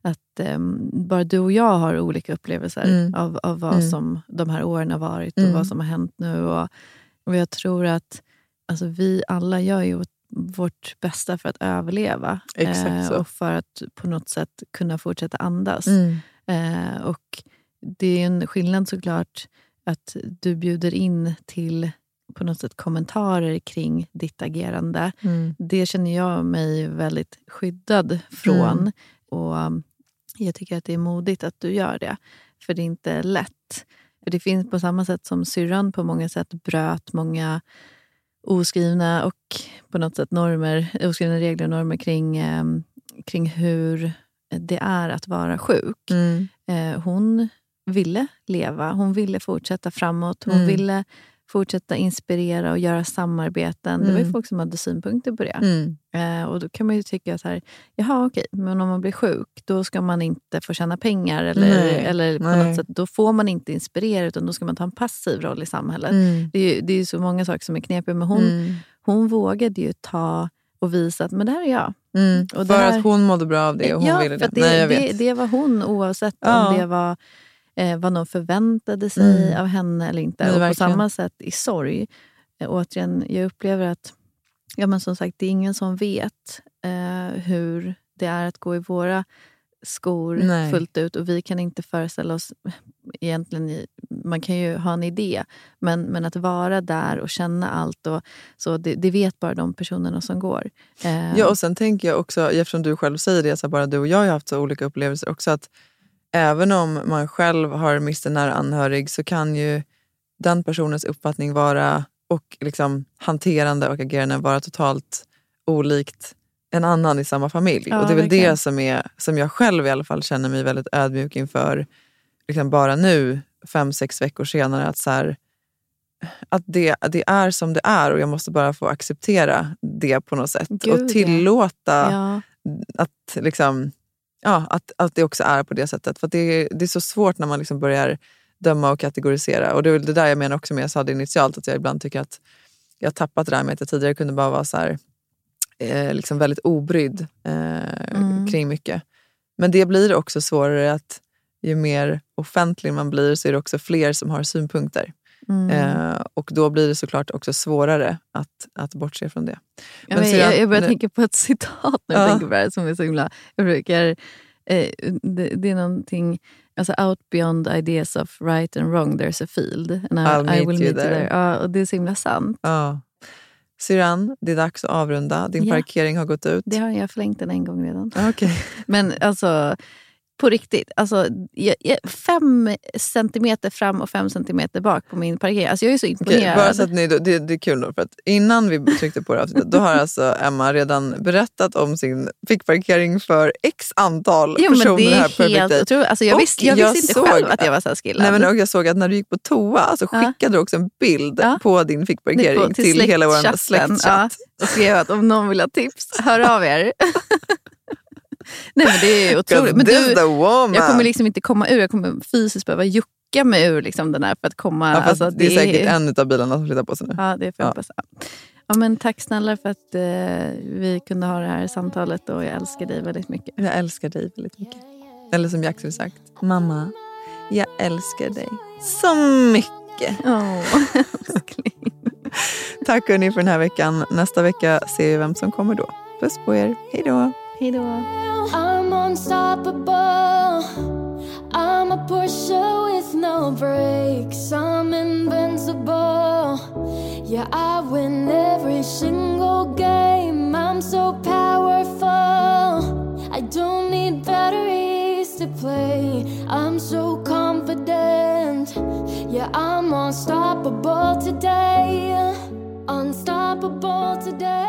C: att ehm, bara du och jag har olika upplevelser
B: Mm.
C: av, av vad
B: Mm.
C: som de här åren har varit och
B: Mm.
C: vad som har hänt nu. Och, och jag tror att alltså, vi alla gör ju vårt, bästa för att överleva. eh,
B: Exakt så.
C: och för att på något sätt kunna fortsätta andas.
B: Mm.
C: Eh, och det är en skillnad såklart att du bjuder in till på något sätt kommentarer kring ditt agerande.
B: Mm.
C: Det känner jag mig väldigt skyddad från.
B: Mm.
C: Och um, Jag tycker att det är modigt att du gör det. För det är inte lätt. För det finns på samma sätt som syrran på många sätt bröt många oskrivna och på något sätt normer, oskrivna regler och normer kring, eh, kring hur det är att vara sjuk.
B: Mm.
C: Eh, hon ville leva, hon ville fortsätta framåt. Hon
B: Mm.
C: ville fortsätta inspirera och göra samarbeten. Det var ju
B: Mm.
C: folk som hade synpunkter på det.
B: Mm.
C: Eh, och Då kan man ju tycka så här, jaha okej, men om man blir sjuk då ska man inte få tjäna pengar. Eller,
B: Nej,
C: eller på
B: nej.
C: något sätt, då får man inte inspirera utan då ska man ta en passiv roll i samhället.
B: Mm.
C: Det är ju det är så många saker som är knepiga. Men hon,
B: Mm.
C: hon vågade ju ta och visa att men det här är jag.
B: Mm.
C: Och
B: För
C: det här-
B: att hon mådde bra av det och hon
C: ja,
B: ville det.
C: det,
B: Nej, jag
C: det,
B: vet.
C: det var hon oavsett
B: Ja.
C: om det var eh, vad någon förväntade sig
B: Mm.
C: av henne eller inte. Och på samma sätt i sorg. Eh, återigen, jag upplever att ja, men som sagt, det är ingen som vet eh, hur det är att gå i våra skor
B: Nej.
C: fullt ut. Och vi kan inte föreställa oss, egentligen, man kan ju ha en idé, men, men att vara där och känna allt, och, så det, det vet bara de personerna som går. Eh,
B: Ja, och sen tänker jag också, eftersom du själv säger det, så bara du och jag har haft så olika upplevelser också, att även om man själv har mist en nära anhörig så kan ju den personens uppfattning vara och liksom hanterande och agerande vara totalt olikt en annan i samma familj.
C: Ja,
B: och det är väl
C: verkligen.
B: det som, är, som jag själv i alla fall känner mig väldigt ödmjuk inför liksom bara nu, fem, sex veckor senare. Att, så här, att det, det är som det är och jag måste bara få acceptera det på något sätt.
C: Gud,
B: och tillåta
C: ja.
B: att, liksom, ja, att, att det också är på det sättet. För det, är- det är så svårt när man liksom börjar döma och kategorisera. Och det är det där jag menar också med jag sa det initialt, att jag ibland tycker att jag har tappat det där med att jag tidigare kunde bara vara så här, eh, liksom väldigt obrydd eh,
C: Mm.
B: kring mycket. Men det blir också svårare att ju mer offentlig man blir så är det också fler som har synpunkter.
C: Mm.
B: Eh, och då blir det såklart också svårare att, att bortse från det.
C: Ja, men
B: sedan-
C: jag, jag börjar tänka på ett citat när jag
B: Ja.
C: tänker på det här som är så himla... Jag brukar, eh, det, det är någonting... Alltså out beyond ideas of right and wrong there's a field. And I,
B: I'll
C: I
B: meet
C: will meet you
B: there.
C: there. Ja, och det är så himla sant.
B: Ja. Syrran, det är dags att avrunda. Din
C: Ja.
B: parkering har gått ut.
C: Det har jag förlängt den en gång redan.
B: Okej.
C: Men alltså, på riktigt. Alltså, jag, jag, fem centimeter fram och fem centimeter bak på min parkering. Alltså, jag är så imponerad.
B: bara så att ni, det, det är kul då, för att innan vi tryckte på det avsnittet, då har alltså Emma redan berättat om sin fickparkering för x antal
C: jo, men
B: personer
C: det är
B: här
C: helt
B: Day.
C: otroligt. Alltså, jag,
B: Och
C: visste, jag
B: jag
C: visste inte själv att jag var så här skillad.
B: Nej, men och jag såg att när du gick på toa så
C: Ja.
B: skickade du också en bild
C: Ja.
B: på din fickparkering
C: På-
B: till, hela vår släktchatt.
C: Ja, och skrev att om någon vill ha tips, hör av er. Nej men det är otroligt. Men du, jag kommer liksom inte komma ur, jag kommer fysiskt behöva jucka mig ur liksom den här för att komma...
B: ja,
C: alltså,
B: det är säkert en av bilarna som flyttar på sig nu.
C: Ja, det får jag
B: Ja.
C: hoppas. Ja, men tack snälla för att eh, vi kunde ha det här samtalet och jag älskar dig väldigt mycket.
B: Jag älskar dig väldigt mycket. Eller som Jack skulle sagt, mamma, jag älskar dig så mycket.
C: Oh,
B: Tack hörni för den här veckan. Nästa vecka ser vi vem som kommer då. Puss på er. Hej då.
C: Hej då.
I: I'm unstoppable. I'm a Porsche with no breaks. I'm invincible. Yeah, I win every single game. I'm so powerful. I don't need batteries to play. I'm so confident. Yeah, I'm unstoppable today. Unstoppable today.